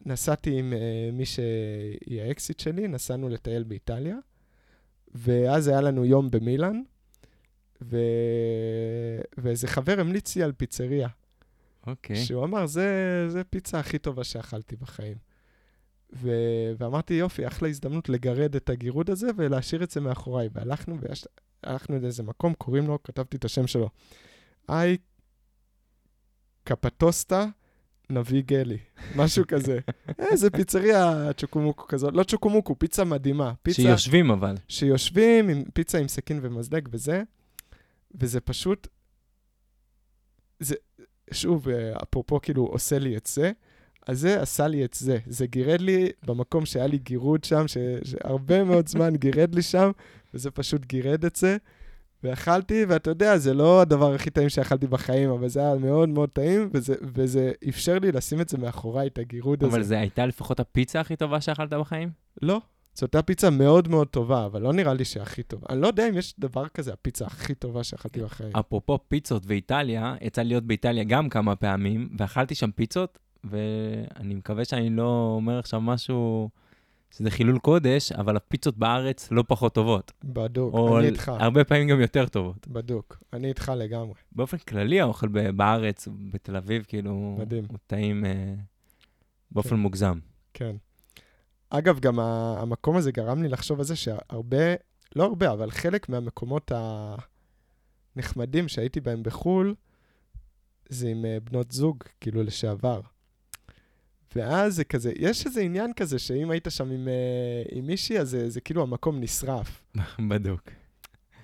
נסעתי עם uh, מי שהיא האקסיט שלי, נסענו לטייל באיטליה, ואז היה לנו יום במילאן, ו... ואיזה חבר המליץ לי על פיצריה, אוקיי. שהוא אמר, זה, זה פיצה הכי טובה שאכלתי בחיים. ו... ואמרתי, יופי, אחלה הזדמנות לגרד את הגירוד הזה ולהשאיר את זה מאחוריי. והלכנו, ויש... הלכנו לאיזה מקום, קוראים לו, כתבתי את השם שלו, איי קפטוסטה נביא גלי, משהו כזה. איזה פיצריה צ'וקומוקו כזאת, לא צ'וקומוקו, פיצה מדהימה. פיצה שיושבים אבל. שיושבים עם פיצה עם סכין ומזלג וזה, וזה פשוט, זה, שוב, אה, אפרופו כאילו עושה לי את זה, אז זה עשה לי את זה. זה גירד לי במקום שהיה לי גירוד שם, ש, שהרבה מאוד זמן גירד לי שם, וזה פשוט גירד את זה. ואכלתי, ואתה יודע, זה לא הדבר הכי טעים שאכלתי בחיים, אבל זה היה מאוד מאוד טעים, וזה, וזה אפשר לי לשים את זה מאחוריי, את הגירוד הזה. אבל זו הייתה לפחות הפיצה הכי טובה שאכלת בחיים? לא. זו אותה פיצה מאוד מאוד טובה, אבל לא נראה לי שהכי טובה. אני לא יודע אם יש דבר כזה, הפיצה הכי טובה שאכלתי בחיים. אפרופו פיצות ואיטליה, יצא לי להיות באיטליה גם כמה פעמים, ואכלתי שם פיצות, ואני מקווה שאני לא אומר עכשיו משהו שזה חילול קודש, אבל הפיצות בארץ לא פחות טובות. בדוק, או אני איתך. הרבה פעמים גם יותר טובות. בדוק, אני איתך לגמרי. באופן כללי האוכל ב- בארץ, בתל אביב, כאילו, מדהים. הוא טעים אה, באופן כן. מוגזם. כן. אגב, גם המקום הזה גרם לי לחשוב על זה שהרבה, לא הרבה, אבל חלק מהמקומות הנחמדים שהייתי בהם בחו"ל, זה עם אה, בנות זוג, כאילו, לשעבר. ואז זה כזה, יש איזה עניין כזה, שאם היית שם עם, אה, עם מישהי, אז זה, זה כאילו המקום נשרף. בדוק.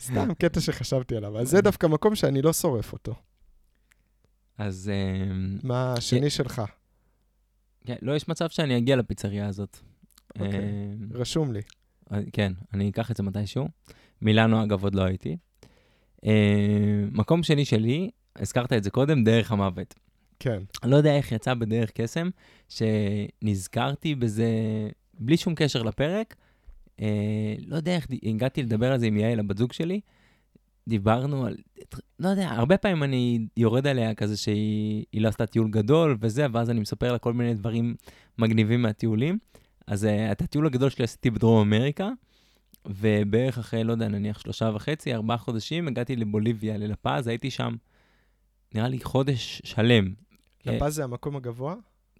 סתם קטע שחשבתי עליו. אז זה דווקא מקום שאני לא שורף אותו. אז אה, מה השני שלך? כן, לא, יש מצב שאני אגיע לפיצריה הזאת. אוקיי. אה, רשום לי. אה, כן, אני אקח את זה מתישהו. מילאנו, אגב, עוד לא הייתי. מקום שני שלי, הזכרת את זה קודם, דרך המוות. כן. אני לא יודע איך יצא בדרך קסם, שנזכרתי בזה בלי שום קשר לפרק. אה, לא יודע איך הגעתי לדבר על זה עם יעל, הבת זוג שלי. דיברנו על, לא יודע, הרבה פעמים אני יורד עליה כזה שהיא היא לא עשתה טיול גדול וזה, ואז אני מספר לה כל מיני דברים מגניבים מהטיולים. אז uh, את הטיול הגדול שלי עשיתי בדרום אמריקה, ובערך אחרי, לא יודע, נניח שלושה וחצי, ארבעה חודשים, הגעתי לבוליביה, ללפז, הייתי שם, נראה לי חודש שלם. אה, לפז זה המקום הגבוה?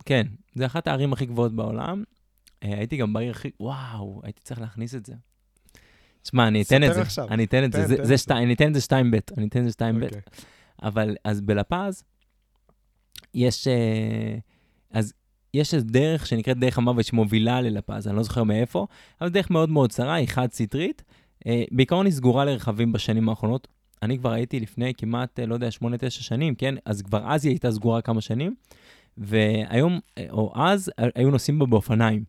כן, זה אחת הערים הכי גבוהות בעולם. אה, הייתי גם בעיר הכי... וואו, הייתי צריך להכניס את זה. תשמע, אני אתן את זה. עכשיו. אני אתן את זה. שתיים, אני אתן את זה שתיים ב'. אני אתן את זה שתיים ב'. אוקיי. אבל אז בלפז, יש... אה, אז יש איזו דרך שנקראת דרך המוות שמובילה ללפז, אני לא זוכר מאיפה, אבל דרך מאוד מאוד צרה, היא חד-סטרית. בעיקרון היא סגורה לרכבים בשנים האחרונות. אני כבר הייתי לפני כמעט, אה, לא יודע, שמונה, תשע שנים, כן? אז כבר אז היא הייתה סגורה כמה שנים, והיום, אה, או אז, אה, היו נוסעים בה באופניים.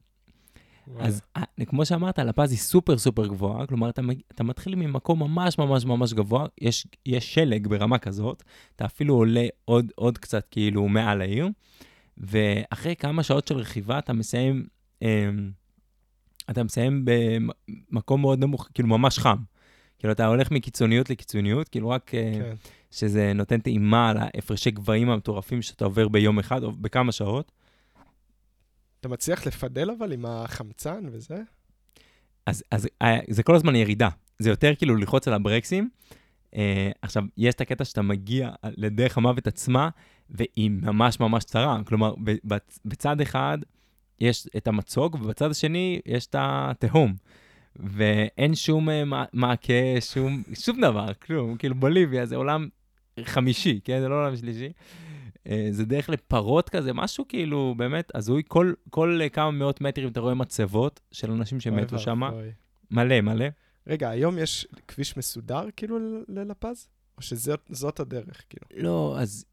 וואלה. אז כמו שאמרת, לפז היא סופר סופר גבוהה, כלומר, אתה, אתה מתחיל ממקום ממש ממש ממש גבוה, יש, יש שלג ברמה כזאת, אתה אפילו עולה עוד, עוד קצת כאילו מעל העיר, ואחרי כמה שעות של רכיבה אתה מסיים, אה, אתה מסיים במקום מאוד נמוך, כאילו ממש חם. כאילו, אתה הולך מקיצוניות לקיצוניות, כאילו רק אה, כן. שזה נותן טעימה על ההפרשי גבהים המטורפים שאתה עובר ביום אחד או בכמה שעות. אתה מצליח לפדל אבל עם החמצן וזה? אז, אז אה, זה כל הזמן ירידה. זה יותר כאילו ללחוץ על הברקסים, אה, עכשיו, יש את הקטע שאתה מגיע לדרך המוות עצמה, והיא ממש ממש צרה. כלומר, בצד אחד יש את המצוק, ובצד השני יש את התהום. ואין שום אה, מע- מעקה, שום, שום דבר, כלום. כאילו, בוליביה זה עולם חמישי, כן? זה לא עולם שלישי. אה, זה דרך לפרות כזה, משהו כאילו באמת הזוי. כל, כל אה, כמה מאות מטרים אתה רואה מצבות של אנשים שמתו שם. מלא, מלא. רגע, היום יש כביש מסודר כאילו ללפז? או שזאת הדרך, כאילו? לא, אז...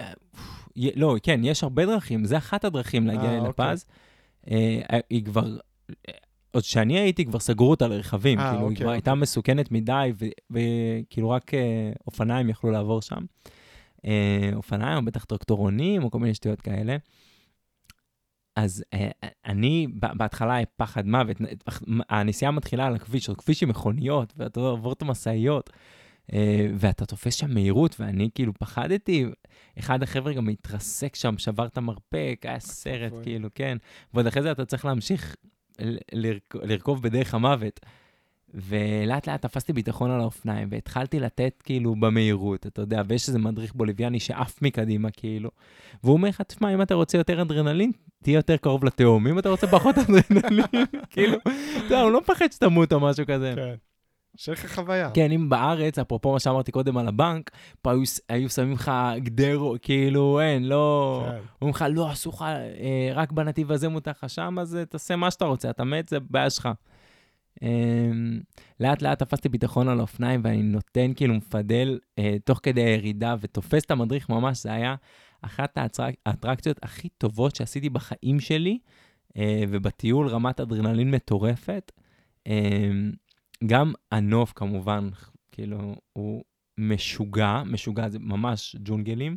אה, לא, כן, יש הרבה דרכים, זה אחת הדרכים להגיע אה, ללפז. אה, היא כבר... עוד כשאני הייתי, כבר סגרו אותה לרכבים. אה, כאילו, היא אוקיי, כבר הייתה אוקיי. מסוכנת מדי, ו- וכאילו רק אה, אופניים יכלו לעבור שם. אה, אופניים, או בטח טרקטורונים, או כל מיני שטויות כאלה. אז אה, אני, בהתחלה היה פחד מוות. הנסיעה מתחילה על הכביש, על כביש עם מכוניות, ואתה עובר את המשאיות, אה, ואתה תופס שם מהירות, ואני כאילו פחדתי. אחד החבר'ה גם התרסק שם, שבר את המרפק, היה סרט. כאילו, כן. ועוד אחרי זה אתה צריך להמשיך לרכ- לרכוב בדרך המוות. ולאט לאט תפסתי ביטחון על האופניים, והתחלתי לתת כאילו במהירות, אתה יודע, ויש איזה מדריך בוליביאני שעף מקדימה, כאילו. והוא אומר לך, תשמע, אם אתה רוצה יותר אדרנלין, תהיה יותר קרוב לתהום. אם אתה רוצה פחות אדרנלין, כאילו, אתה יודע, הוא לא מפחד שתמות או משהו כזה. כן. שיהיה לך חוויה. כן, אם בארץ, אפרופו מה שאמרתי קודם על הבנק, פה היו, היו שמים לך גדר, כאילו, אין, לא... כן. אומרים לך, לא, אסור לך, אה, רק בנתיב הזה מותר לך שם, אז אה, תעשה מה שאתה רוצה, אתה מת, זה בעיה שלך. אה, לאט לאט תפסתי ביטחון על האופניים, ואני נותן כאילו מפדל אה, תוך כדי הירידה, ותופס את המדריך ממש, זה היה אחת האטרק- האטרקציות הכי טובות שעשיתי בחיים שלי, אה, ובטיול רמת אדרנלין מטורפת. אה, גם הנוף כמובן, כאילו, הוא משוגע, משוגע זה ממש ג'ונגלים,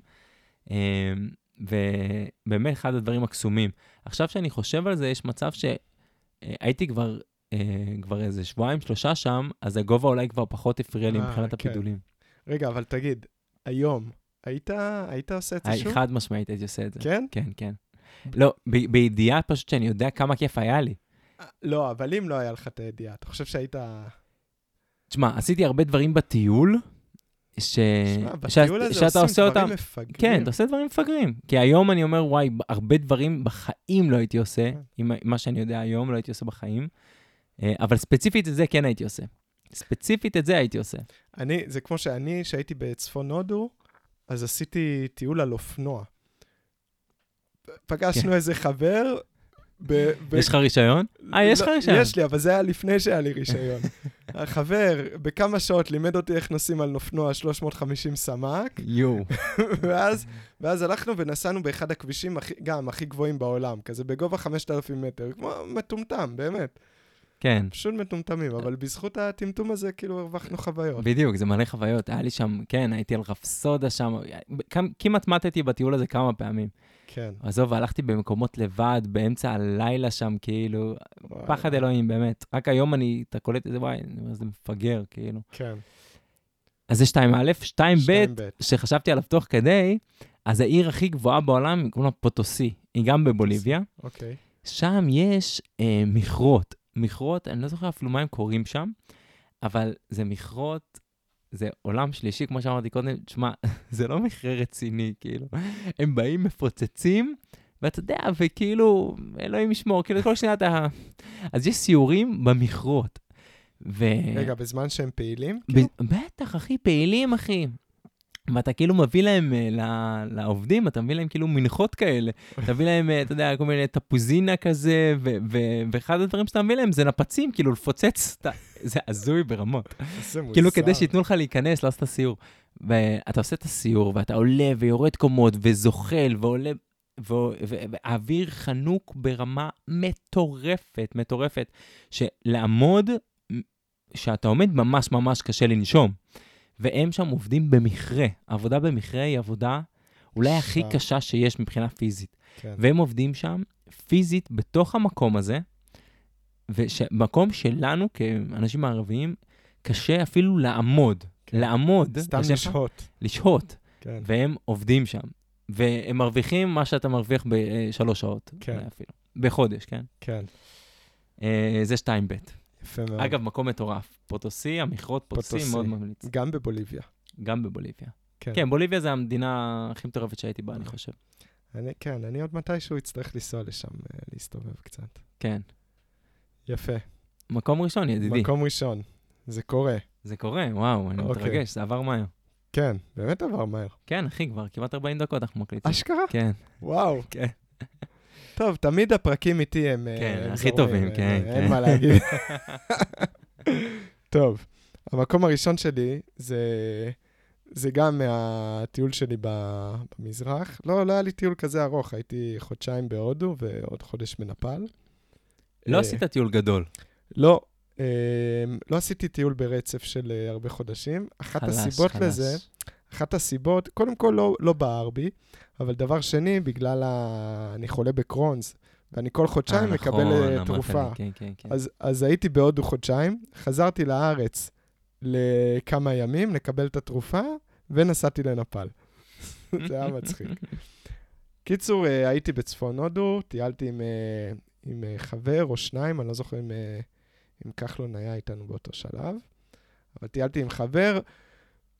אה, ובאמת אחד הדברים הקסומים. עכשיו שאני חושב על זה, יש מצב שהייתי כבר, אה, כבר איזה שבועיים, שלושה שם, אז הגובה אולי כבר פחות הפריע לי אה, מבחינת כן. הפידולים. רגע, אבל תגיד, היום, היית, היית עושה את זה שוב? חד משמעית הייתי עושה את זה. כן? כן, כן. לא, בידיעה פשוט שאני יודע כמה כיף היה לי. לא, אבל אם לא היה לך את הידיעה, אתה חושב שהיית... תשמע, עשיתי הרבה דברים בטיול, ש... שמע, ש- בטיול הזה שאתה עושים עושה דברים אותם. מפגרים. כן, אתה עושה דברים מפגרים. כי היום אני אומר, וואי, הרבה דברים בחיים לא הייתי עושה, כן. עם מה שאני יודע היום לא הייתי עושה בחיים, אה, אבל ספציפית את זה כן הייתי עושה. ספציפית את זה הייתי עושה. אני, זה כמו שאני, שהייתי בצפון הודו, אז עשיתי טיול על אופנוע. פגשנו איזה חבר, כן. יש לך רישיון? אה, יש לך לא, רישיון. יש לי, אבל זה היה לפני שהיה לי רישיון. החבר, בכמה שעות לימד אותי איך נוסעים על אופנוע 350 סמ"ק, יואו. ואז, ואז הלכנו ונסענו באחד הכבישים הכי, גם הכי גבוהים בעולם, כזה בגובה 5,000 מטר, כמו מטומטם, באמת. כן. פשוט מטומטמים, אבל בזכות הטמטום הזה, כאילו, הרווחנו חוויות. בדיוק, זה מלא חוויות. היה לי שם, כן, הייתי על רפסודה שם, כמ- כמעט מתתי בטיול הזה כמה פעמים. כן. עזוב, הלכתי במקומות לבד, באמצע הלילה שם, כאילו, וואי, פחד. אלוהים, באמת. רק היום אני, אתה קולט את זה, וואי, אני אומר, זה מפגר, כאילו. כן. אז זה 2א, 2ב, שתיים ב'. שחשבתי עליו תוך כדי, אז העיר הכי גבוהה בעולם, קוראים לה פוטוסי, היא גם בבוליביה. אוקיי. שם יש אה, מכרות. מכרות, אני לא זוכר אפילו מה הם קוראים שם, אבל זה מכרות, זה עולם שלישי, כמו שאמרתי קודם, תשמע, זה לא מכרה רציני, כאילו. הם באים, מפוצצים, ואתה יודע, וכאילו, אלוהים ישמור, כאילו, כל שניה אתה... אז יש סיורים במכרות. ו... רגע, בזמן שהם פעילים? ב- כאילו? בטח, אחי, פעילים, אחי. ואתה כאילו מביא להם, אה, לעובדים, אתה מביא להם כאילו מנחות כאלה. אתה מביא להם, אה, אתה יודע, כל מיני תפוזינה כזה, ואחד הדברים שאתה מביא להם זה נפצים, כאילו לפוצץ, את ה- זה הזוי ברמות. כאילו כדי שייתנו לך להיכנס, לעשות את הסיור. ואתה עושה את הסיור, ואתה עולה ויורד קומות, וזוחל, ועולה, ו- ו- והאוויר חנוק ברמה מטורפת, מטורפת, שלעמוד, שאתה עומד ממש ממש קשה לנשום. והם שם עובדים במכרה. עבודה במכרה היא עבודה אולי הכי שם. קשה שיש מבחינה פיזית. כן. והם עובדים שם פיזית בתוך המקום הזה, ומקום שלנו כאנשים מערביים, קשה אפילו לעמוד. כן. לעמוד. סתם לשהות. לשהות. כן. והם עובדים שם. והם מרוויחים מה שאתה מרוויח בשלוש שעות. כן. אפילו. בחודש, כן? כן. אה, זה 2ב'. יפה מאוד. אגב, מקום מטורף. פוטוסי, המכרות פוטוסי, פוטוסי. מאוד ממליץ. גם בבוליביה. גם בבוליביה. כן. כן, בוליביה זה המדינה הכי מטורפת שהייתי בה, אני אה. חושב. אני, כן, אני עוד מתישהו אצטרך לנסוע לשם, אה, להסתובב קצת. כן. יפה. מקום ראשון, ידידי. מקום ראשון. זה קורה. זה קורה, וואו, אני אוקיי. מתרגש, זה עבר מהר. כן, באמת עבר מהר. כן, אחי, כבר כמעט 40 דקות אנחנו מקליטים. אשכרה? כן, וואו. כן. טוב, תמיד הפרקים איתי הם... אה, כן, הם הכי זורמים, טובים, אה, כן, אין כן. מה להגיד. טוב, המקום הראשון שלי זה, זה גם מהטיול שלי במזרח. לא, לא היה לי טיול כזה ארוך, הייתי חודשיים בהודו ועוד חודש בנפאל. לא אה, עשית טיול גדול. לא, לא עשיתי טיול ברצף של הרבה חודשים. אחת חלש, הסיבות חלש. לזה, אחת הסיבות, קודם כל לא, לא בער בי, אבל דבר שני, בגלל ה... אני חולה בקרונס, ואני כל חודשיים אה, מקבל נכון, אה, תרופה. לי, כן, כן, כן. אז, אז הייתי בהודו חודשיים, חזרתי לארץ לכמה ימים לקבל את התרופה, ונסעתי לנפאל. זה היה מצחיק. קיצור, אה, הייתי בצפון הודו, טיילתי עם, אה, עם חבר או שניים, אני לא זוכר אם, אם כחלון היה איתנו באותו שלב, אבל טיילתי עם חבר,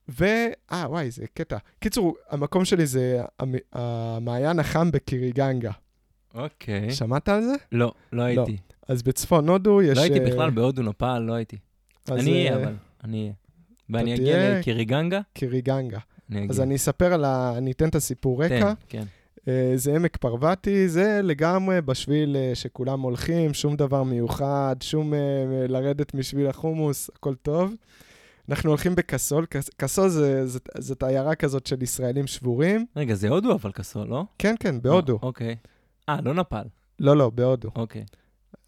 ו... אה, וואי, זה קטע. קיצור, המקום שלי זה המ- המעיין החם בקיריגנגה. אוקיי. שמעת על זה? לא, לא הייתי. אז בצפון הודו יש... לא הייתי אה, בכלל בהודו, נפאל, לא הייתי. אני אהיה, אה, אבל, אני אהיה. ואני אגיע? לקיריגנגה, קיריגנגה. אז אני אספר על ה... אני אתן את הסיפור רקע. כן. אה, זה עמק פרווטי, זה לגמרי בשביל אה, שכולם הולכים, שום דבר מיוחד, שום לרדת משביל החומוס, הכל טוב. אנחנו הולכים בקסול, קס- קסול זה, זה, זאת עיירה כזאת של ישראלים שבורים. רגע, זה הודו אבל קסול, לא? כן, כן, בהודו. אה, אוקיי. אה, לא נפאל. לא, לא, בהודו. אוקיי.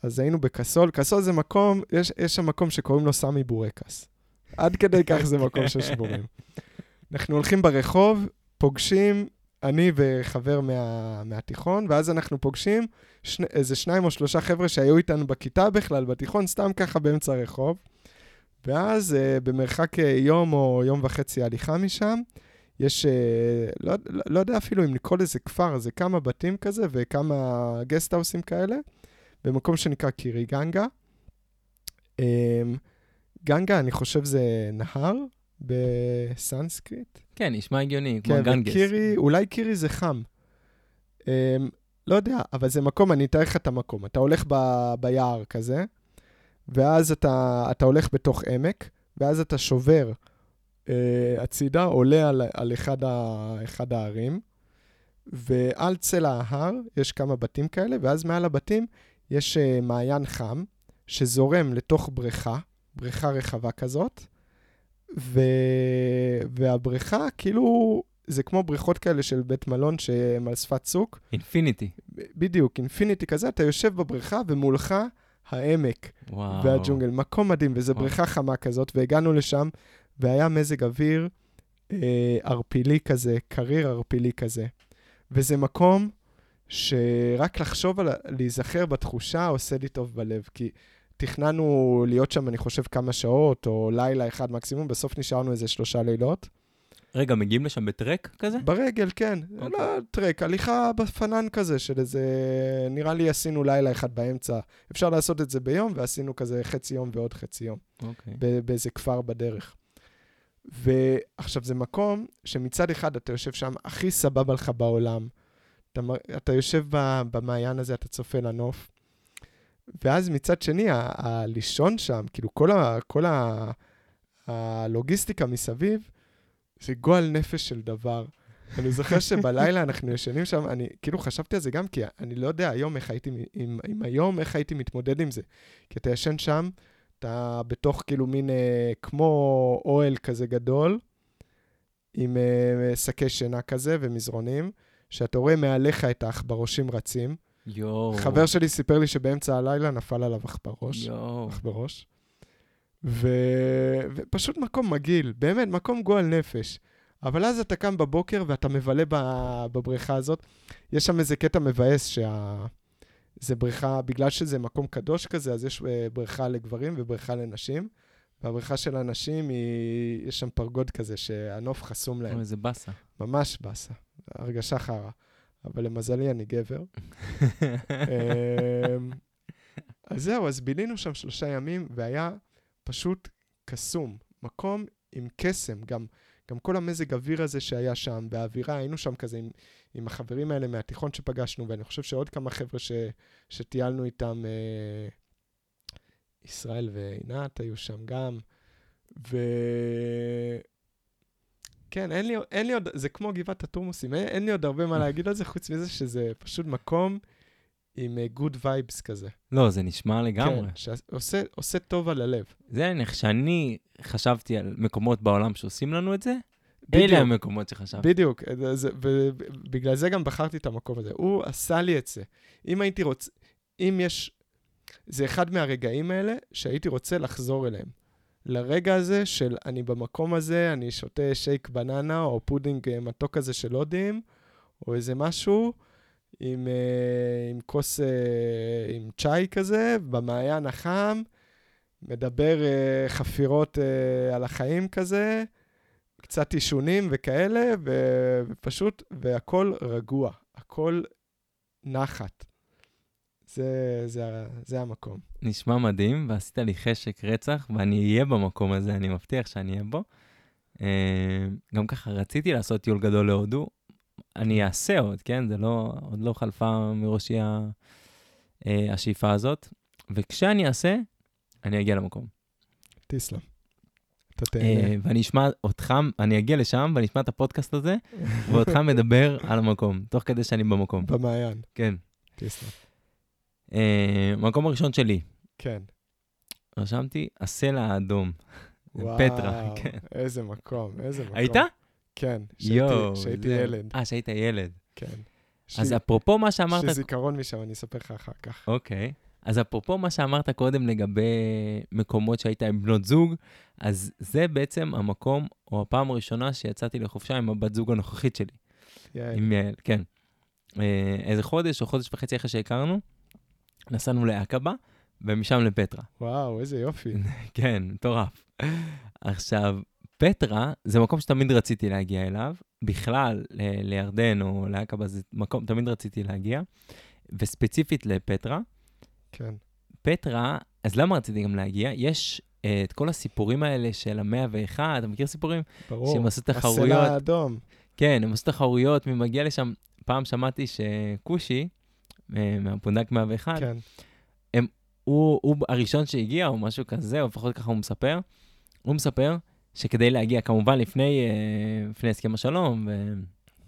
אז היינו בקסול, קסול זה מקום, יש, יש שם מקום שקוראים לו סמי בורקס. עד כדי כך זה מקום של שבורים. אנחנו הולכים ברחוב, פוגשים, אני וחבר מה, מהתיכון, ואז אנחנו פוגשים שני, איזה שניים או שלושה חבר'ה שהיו איתנו בכיתה בכלל, בתיכון, סתם ככה באמצע הרחוב. ואז אה, במרחק אה, יום או יום וחצי הליכה משם, יש, אה, לא, לא, לא יודע אפילו אם לקרוא לזה כפר, זה כמה בתים כזה וכמה גסטהאוסים כאלה. במקום שנקרא קירי גנגה. אמ, גנגה, אני חושב זה נהר בסנסקריט. כן, נשמע הגיוני, כמו כן, גנגס. וקירי, אולי קירי זה חם. אמ, לא יודע, אבל זה מקום, אני אתאר לך את המקום. אתה הולך ב, ביער כזה, ואז אתה, אתה הולך בתוך עמק, ואז אתה שובר אה, הצידה, עולה על, על אחד, ה, אחד הערים, ועל צלע ההר יש כמה בתים כאלה, ואז מעל הבתים יש אה, מעיין חם שזורם לתוך בריכה, בריכה רחבה כזאת, ו... והבריכה, כאילו, זה כמו בריכות כאלה של בית מלון שהם על שפת צוק. אינפיניטי. בדיוק, אינפיניטי כזה, אתה יושב בבריכה ומולך העמק וואו. והג'ונגל. מקום מדהים, וזו. בריכה חמה כזאת, והגענו לשם, והיה מזג אוויר אה, ערפילי כזה, קריר ערפילי כזה. וזה מקום שרק לחשוב על, להיזכר בתחושה עושה לי טוב בלב, כי תכננו להיות שם, אני חושב, כמה שעות, או לילה אחד מקסימום, בסוף נשארנו איזה שלושה לילות. רגע, מגיעים לשם בטרק כזה? ברגל, כן. אוקיי. לא טרק, הליכה בפנן כזה של איזה... נראה לי עשינו לילה אחד באמצע. אפשר לעשות את זה ביום, ועשינו כזה חצי יום ועוד חצי יום. אוקיי. ב- באיזה כפר בדרך. ועכשיו, זה מקום שמצד אחד אתה יושב שם הכי סבבה לך בעולם. אתה, אתה יושב במעיין הזה, אתה צופה לנוף. ואז מצד שני, הלישון שם, כאילו כל, ה- כל ה- הלוגיסטיקה מסביב, זה גועל נפש של דבר. אני זוכר שבלילה אנחנו ישנים שם, אני כאילו חשבתי על זה גם כי אני לא יודע היום איך הייתי, אם, אם היום איך הייתי מתמודד עם זה. כי אתה ישן שם, אתה בתוך כאילו מין אה, כמו אוהל כזה גדול, עם אה, שקי שינה כזה ומזרונים, שאתה רואה מעליך את העכברושים רצים. יואו. חבר שלי סיפר לי שבאמצע הלילה נפל עליו עכברוש. יואו. עכברוש. ו... ופשוט מקום מגעיל, באמת, מקום גועל נפש. אבל אז אתה קם בבוקר ואתה מבלה. בבריכה הזאת. יש שם איזה קטע מבאס שה... זה בריכה, בגלל שזה מקום קדוש כזה, אז יש אה, בריכה לגברים ובריכה לנשים. והבריכה של הנשים, היא... יש שם פרגוד כזה שהנוף חסום להם. איזה באסה. ממש באסה. הרגשה חרא. אבל למזלי אני גבר. אמ, אז זהו, אז בילינו שם שלושה ימים, והיה פשוט קסום. מקום עם קסם, גם, גם כל המזג אוויר הזה שהיה שם, והאווירה, היינו שם כזה עם, עם החברים האלה מהתיכון שפגשנו, ואני חושב שעוד כמה חבר'ה ש, שטיילנו איתם, אה, ישראל ועינת היו שם גם, ו... כן, אין לי, אין לי עוד, זה כמו גבעת התורמוסים, אין, אין לי עוד הרבה מה להגיד על זה, חוץ מזה שזה פשוט מקום עם good אה, vibes כזה. לא, זה נשמע לגמרי. כן, שעושה טוב על הלב. זה איך שאני חשבתי על מקומות בעולם שעושים לנו את זה, בדיוק. אלה המקומות שחשבתי. בדיוק, ובגלל זה גם בחרתי את המקום הזה. הוא עשה לי את זה. אם הייתי רוצה, אם יש, זה אחד מהרגעים האלה שהייתי רוצה לחזור אליהם. לרגע הזה של אני במקום הזה, אני שותה שייק בננה או פודינג אה, מתוק כזה של הודים, או איזה משהו עם, אה, עם כוס, אה, עם צ'אי כזה, במעיין החם, מדבר חפירות על החיים כזה, קצת עישונים וכאלה, ופשוט, והכל רגוע, הכל נחת. זה, זה, זה המקום. נשמע מדהים, ועשית לי חשק רצח, ואני אהיה במקום הזה, אני מבטיח שאני אהיה בו. גם ככה רציתי לעשות טיול גדול להודו, אני אעשה עוד, כן? זה לא, עוד לא חלפה מראשי אה, השאיפה הזאת. וכשאני אעשה, אני אגיע למקום. תסלם. אתה תהנה. ואני אשמע אותך, אני אגיע לשם ואני אשמע את הפודקאסט הזה, ואותך מדבר על המקום, תוך כדי שאני במקום. במעיין. כן. תסלם. אה, מקום הראשון שלי. כן. רשמתי, הסלע האדום. וואו, פטרה, כן. איזה מקום, איזה מקום. היית? כן, כשהייתי ילד. אה, שהיית ילד. כן. אז אפרופו מה שאמרת... יש לי זיכרון משם, אני אספר לך אחר כך. אוקיי. אז אפרופו מה שאמרת קודם לגבי מקומות שהיית עם בנות זוג, אז זה בעצם המקום, או הפעם הראשונה שיצאתי לחופשה עם הבת זוג הנוכחית שלי. יעל. עם יעל, כן. אה, איזה חודש או חודש וחצי אחרי שהכרנו, נסענו לעקבה, ומשם לפטרה. וואו, איזה יופי. כן, מטורף. עכשיו, פטרה זה מקום שתמיד רציתי להגיע אליו. בכלל, ל- לירדן או לעקבה זה מקום, תמיד רציתי להגיע. וספציפית לפטרה. כן. פטרה, אז למה רציתי גם להגיע? יש uh, את כל הסיפורים האלה של המאה ואחד, אתה מכיר סיפורים? ברור. שהם עשו תחרויות. הסלע האדום. כן, הם עשו תחרויות, מי מגיע לשם. פעם שמעתי שכושי, אה, מהפונדק 101, כן. הם, הוא, הוא הראשון שהגיע, או משהו כזה, או לפחות ככה הוא מספר. הוא מספר שכדי להגיע, כמובן לפני, אה, לפני הסכם השלום, ו...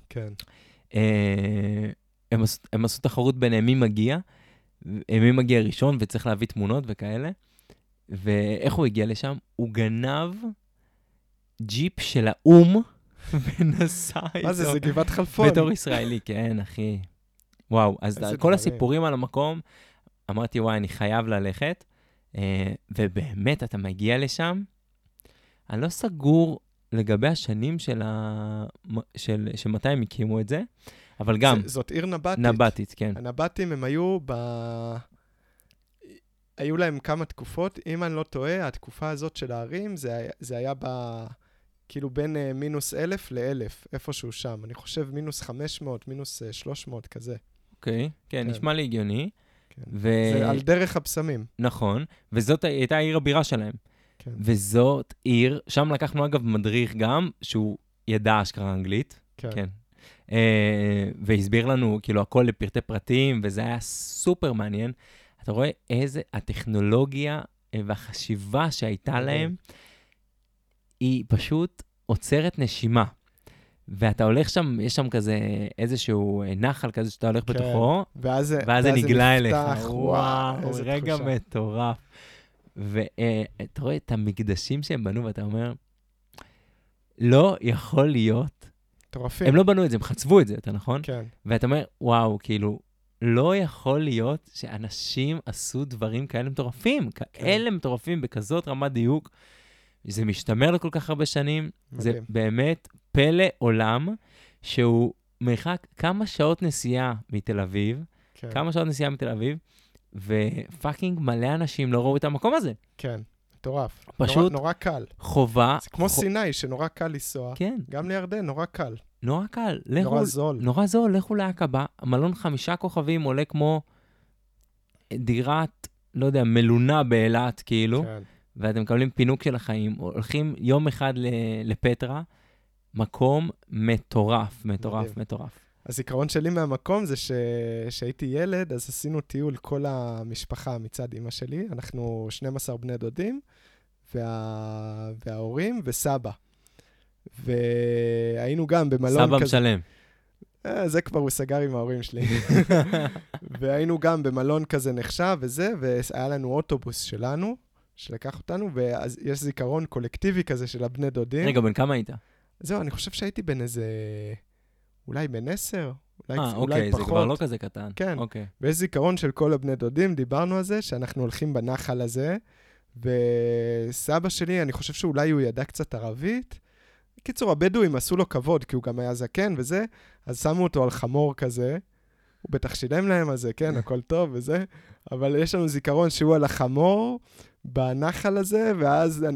כן. אה, הם, עשו, הם עשו תחרות ביניהם מי מגיע, מי מגיע ראשון וצריך להביא תמונות וכאלה. ואיך הוא הגיע לשם? הוא גנב ג'יפ של האו"ם ונסע איתו. מה זה, זה גבעת חלפון. בתור ישראלי, כן, אחי. וואו, אז כל דברים. הסיפורים על המקום, אמרתי, וואי, אני חייב ללכת. אה, ובאמת, אתה מגיע לשם, אני לא סגור לגבי השנים של ה... של... שמתי הם הקימו את זה, אבל גם... ז, זאת עיר נבטית. נבטית, כן. הנבטים הם היו ב... היו להם כמה תקופות, אם אני לא טועה, התקופה הזאת של הערים, זה, היה, זה היה ב... כאילו בין uh, מינוס אלף לאלף, איפשהו שם. אני חושב מינוס 500, מינוס uh, 300, כזה. אוקיי, okay, כן, כן, נשמע לי הגיוני. כן. ו... זה על דרך הבשמים. נכון, וזאת הייתה עיר הבירה שלהם. כן. וזאת עיר, שם לקחנו אגב מדריך גם, שהוא ידע אשכרה אנגלית. כן. כן. Uh, והסביר לנו כאילו הכל לפרטי פרטים, וזה היה סופר מעניין. אתה רואה איזה הטכנולוגיה והחשיבה שהייתה להם, היא פשוט עוצרת נשימה. ואתה הולך שם, יש שם כזה איזשהו נחל כזה שאתה הולך כן. בתוכו, ואז, ואז זה נגלה אליך. וואו, איזה רגע תחושה. מטורף. ואתה רואה את המקדשים שהם בנו, ואתה אומר, לא יכול להיות. מטורפים. הם לא בנו את זה, הם חצבו את זה, אתה נכון? כן. ואתה אומר, וואו, כאילו, לא יכול להיות שאנשים עשו דברים כאלה מטורפים, כן. כאלה מטורפים בכזאת רמת דיוק. זה משתמר לכל כך הרבה שנים. מדהים. זה באמת פלא עולם שהוא מרחק כמה שעות נסיעה מתל אביב, כן. כמה שעות נסיעה מתל אביב, ופאקינג מלא אנשים לא ראו את המקום הזה. כן, מטורף. פשוט נורא, נורא קל. חובה... זה כמו ח... סיני, שנורא קל לנסוע. כן, גם לירדן, נורא קל. נורא קל. לכו, נורא זול. נורא זול, לכו לעקבה. המלון חמישה כוכבים עולה כמו דירת, לא יודע, מלונה באילת, כאילו, כן. ואתם מקבלים פינוק של החיים, הולכים יום אחד לפטרה, מקום מטורף, מטורף, מדהים. מטורף. הזיכרון שלי מהמקום זה שכשהייתי ילד, אז עשינו טיול כל המשפחה מצד אימא שלי. אנחנו 12 בני דודים, וה... וההורים וסבא. והיינו גם במלון סבא כזה. משלם. אה, זה כבר הוא סגר עם ההורים שלי. והיינו גם במלון כזה נחשב וזה, והיה לנו אוטובוס שלנו, שלקח אותנו, ואז יש זיכרון קולקטיבי כזה של הבני דודים. רגע, בן כמה היית? זהו, אני חושב שהייתי בן איזה... אולי בן עשר? אולי, אה, אולי אוקיי, פחות. זה כבר לא כזה קטן. כן. אוקיי. ויש זיכרון של כל הבני דודים, דיברנו על זה, שאנחנו הולכים בנחל הזה, וסבא שלי, אני חושב שאולי הוא ידע קצת ערבית. בקיצור, הבדואים עשו לו כבוד, כי הוא גם היה זקן וזה, אז שמו אותו על חמור כזה. הוא בטח שילם להם על זה, כן, הכל טוב וזה, אבל יש לנו זיכרון שהוא על החמור בנחל הזה, ואז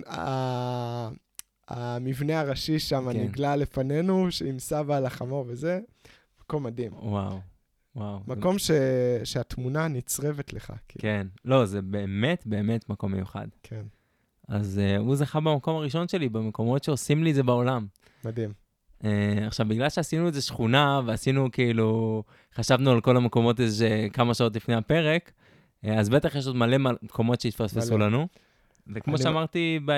המבנה הראשי שם כן. נגלה לפנינו, עם סבא על החמור וזה. מקום מדהים. וואו, וואו. מקום ש... שהתמונה נצרבת לך. כאילו. כן. לא, זה באמת באמת מקום מיוחד. כן, אז uh, הוא זכה במקום הראשון שלי, במקומות שעושים לי את זה בעולם. מדהים. Uh, עכשיו, בגלל שעשינו את זה שכונה, ועשינו כאילו, חשבנו על כל המקומות איזה כמה שעות לפני הפרק, uh, אז בטח יש עוד מלא מל- מקומות שהתפספסו. לנו. וכמו שאמרתי ב...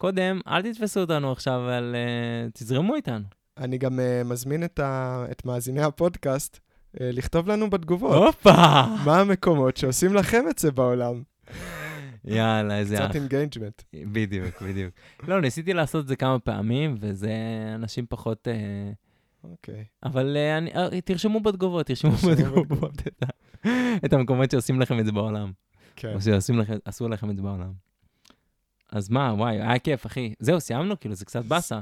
קודם, אל תתפסו אותנו עכשיו, אבל uh, תזרמו איתנו. אני גם אה, מזמין את, ה... את מאזיני הפודקאסט אה, לכתוב לנו בתגובות. הופה! מה המקומות שעושים לכם את זה בעולם? יאללה, איזה קצת אח. engagement. בדיוק, בדיוק. לא, ניסיתי לעשות את זה כמה פעמים, וזה אנשים פחות... אוקיי. אבל אה, אני, אה, תרשמו בתגובות, תרשמו בתגובות. את המקומות שעושים לכם את זה בעולם. כן. או שעשו לכם- עשו לכם את זה בעולם. אז מה, וואי, היה כיף, אחי. זהו, סיימנו? כאילו, זה קצת באסה.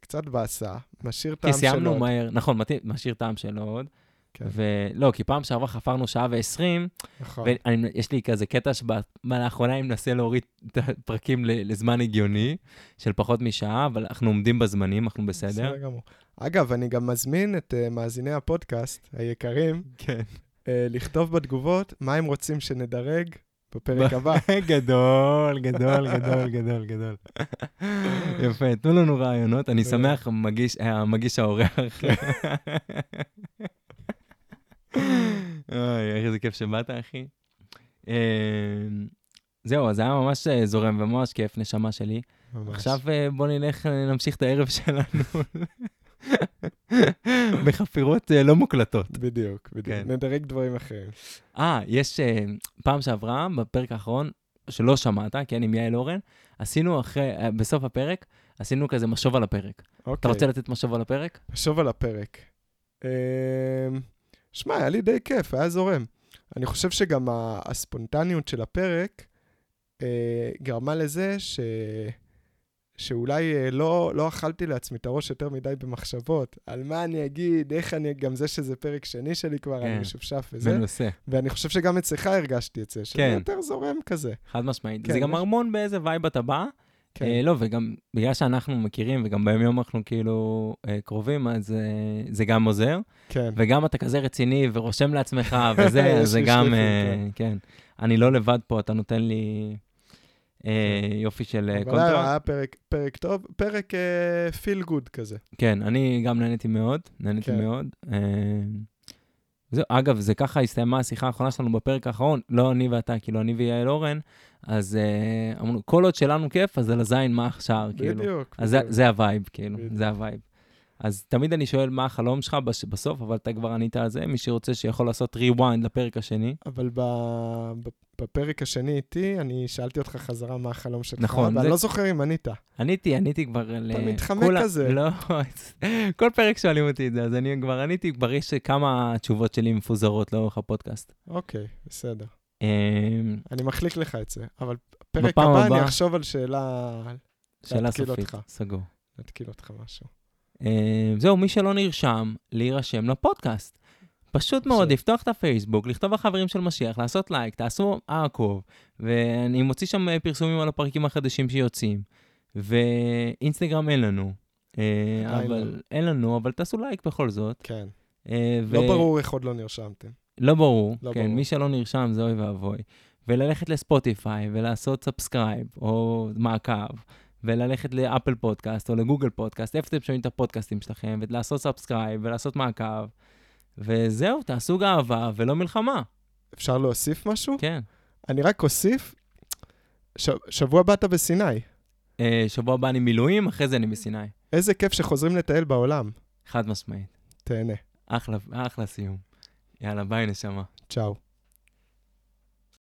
קצת באסה, משאיר טעם כי של סיימנו עוד. מהר, נכון, משאיר טעם של עוד. כן. ולא, כי פעם שעברה חפרנו שעה ועשרים, נכון. ויש לי כזה קטע שלאחרונה אני מנסה להוריד את הפרקים לזמן הגיוני, של פחות משעה, אבל אנחנו עומדים בזמנים, אנחנו בסדר. גמור. אגב, אני גם מזמין את uh, מאזיני הפודקאסט היקרים כן. uh, לכתוב בתגובות מה הם רוצים שנדרג בפרק הבא. גדול, גדול, גדול, גדול, גדול. יפה, תנו לנו רעיונות, אני שמח, המגיש- אה, האורח. אוי, איזה כיף שבאת, אחי. אה, זהו, אז זה היה ממש אה, זורם וממש כיף, נשמה שלי. ממש. עכשיו אה, בוא נלך, נמשיך את הערב שלנו. בחפירות אה, לא מוקלטות. בדיוק, בדיוק. כן. נדרג דברים אחרים. אה, יש אה, פעם שעברה, בפרק האחרון, שלא שמעת, כן, עם יעל אורן, עשינו אחרי, אה, בסוף הפרק, עשינו כזה משוב על הפרק. אוקיי. אתה רוצה לתת משוב על הפרק? חשוב על הפרק. אמ, שמע, היה לי די כיף, היה זורם. אני חושב שגם הספונטניות של הפרק גרמה לזה ש... שאולי אה, לא, לא אכלתי לעצמי את הראש יותר מדי במחשבות, על מה אני אגיד, איך אני, גם זה שזה פרק שני שלי כבר, כן. אני משופשף וזה, מנוסה. ואני חושב שגם אצלך הרגשתי את זה, שזה כן. יותר זורם כזה. חד משמעית. כן, זה גם ארמון באיזה vibe אתה בא. כן, אה, לא, וגם בגלל שאנחנו מכירים, וגם ביום אנחנו כאילו אה, קרובים, אז אה, זה גם עוזר. כן, וגם אתה כזה רציני ורושם לעצמך וזה, זה גם, אה, כן. אני לא לבד פה, אתה נותן לי יופי של אה, אבל. היה, פרק, פרק טוב, פרק feel good כזה. כן, אני גם נהניתי מאוד, נהניתי כן. מאוד. אה, זהו, אגב, זה ככה הסתיימה השיחה האחרונה שלנו בפרק האחרון, לא אני ואתה, כאילו אני ויעל אורן, אז אה, אמרנו, כל עוד שלנו כיף, אז על הזין מה עכשיו, כאילו. בדיוק. אז זה, בדיוק. זה ה vibe, כאילו, בדיוק. זה ה vibe. אז תמיד אני שואל מה החלום שלך בסוף, אבל אתה כבר ענית על זה, מי שרוצה שיכול לעשות rewind לפרק השני. אבל בפרק השני איתי, אני שאלתי אותך חזרה מה החלום שלך, נכון, ואני זה- לא זוכר אם ענית. עניתי, עניתי כבר ל... אתה מתחמק כולה- כזה. לא, כל פרק שואלים אותי את זה, אז אני כבר עניתי, כבר יש כמה תשובות שלי מפוזרות לאורך הפודקאסט. אוקיי, בסדר. אמ, אני מחליק לך את זה, אבל פרק בפעם הבא אני אחשוב על שאלה, שאלה סופית. סגור. להתקיל אותך משהו. אמ, זהו, מי שלא נרשם, להירשם לפודקאסט. פשוט מאוד. לפתוח את הפייסבוק, לכתוב החברים של משיח, לעשות לייק, תעשו עקוב, ואני מוציא שם אה, פרסומים על הפרקים החדשים שיוצאים. ואינסטגרם אין לנו, אה, אבל אין לנו, אבל תעשו לייק בכל זאת. כן. אה, ו- לא ברור איך עוד לא נרשמתם. לא ברור, לא כן, ברור. מי שלא נרשם זה אוי ואבוי. וללכת לספוטיפיי ולעשות subscribe או מעקב, וללכת לאפל פודקאסט או לגוגל פודקאסט, איפה אתם שומעים את הפודקאסטים שלכם, ולעשות סאבסקרייב ולעשות מעקב. וזהו, תעשו אהבה ולא מלחמה. אפשר להוסיף משהו? כן. אני רק אוסיף, ש... שבוע הבא אתה בסיני. אה, שבוע הבא אני מילואים, אחרי זה אני בסיני. איזה כיף שחוזרים לטייל בעולם. חד משמעית. תהנה. אחלה, אחלה סיום. יאללה, ביי נשמה. צ'או.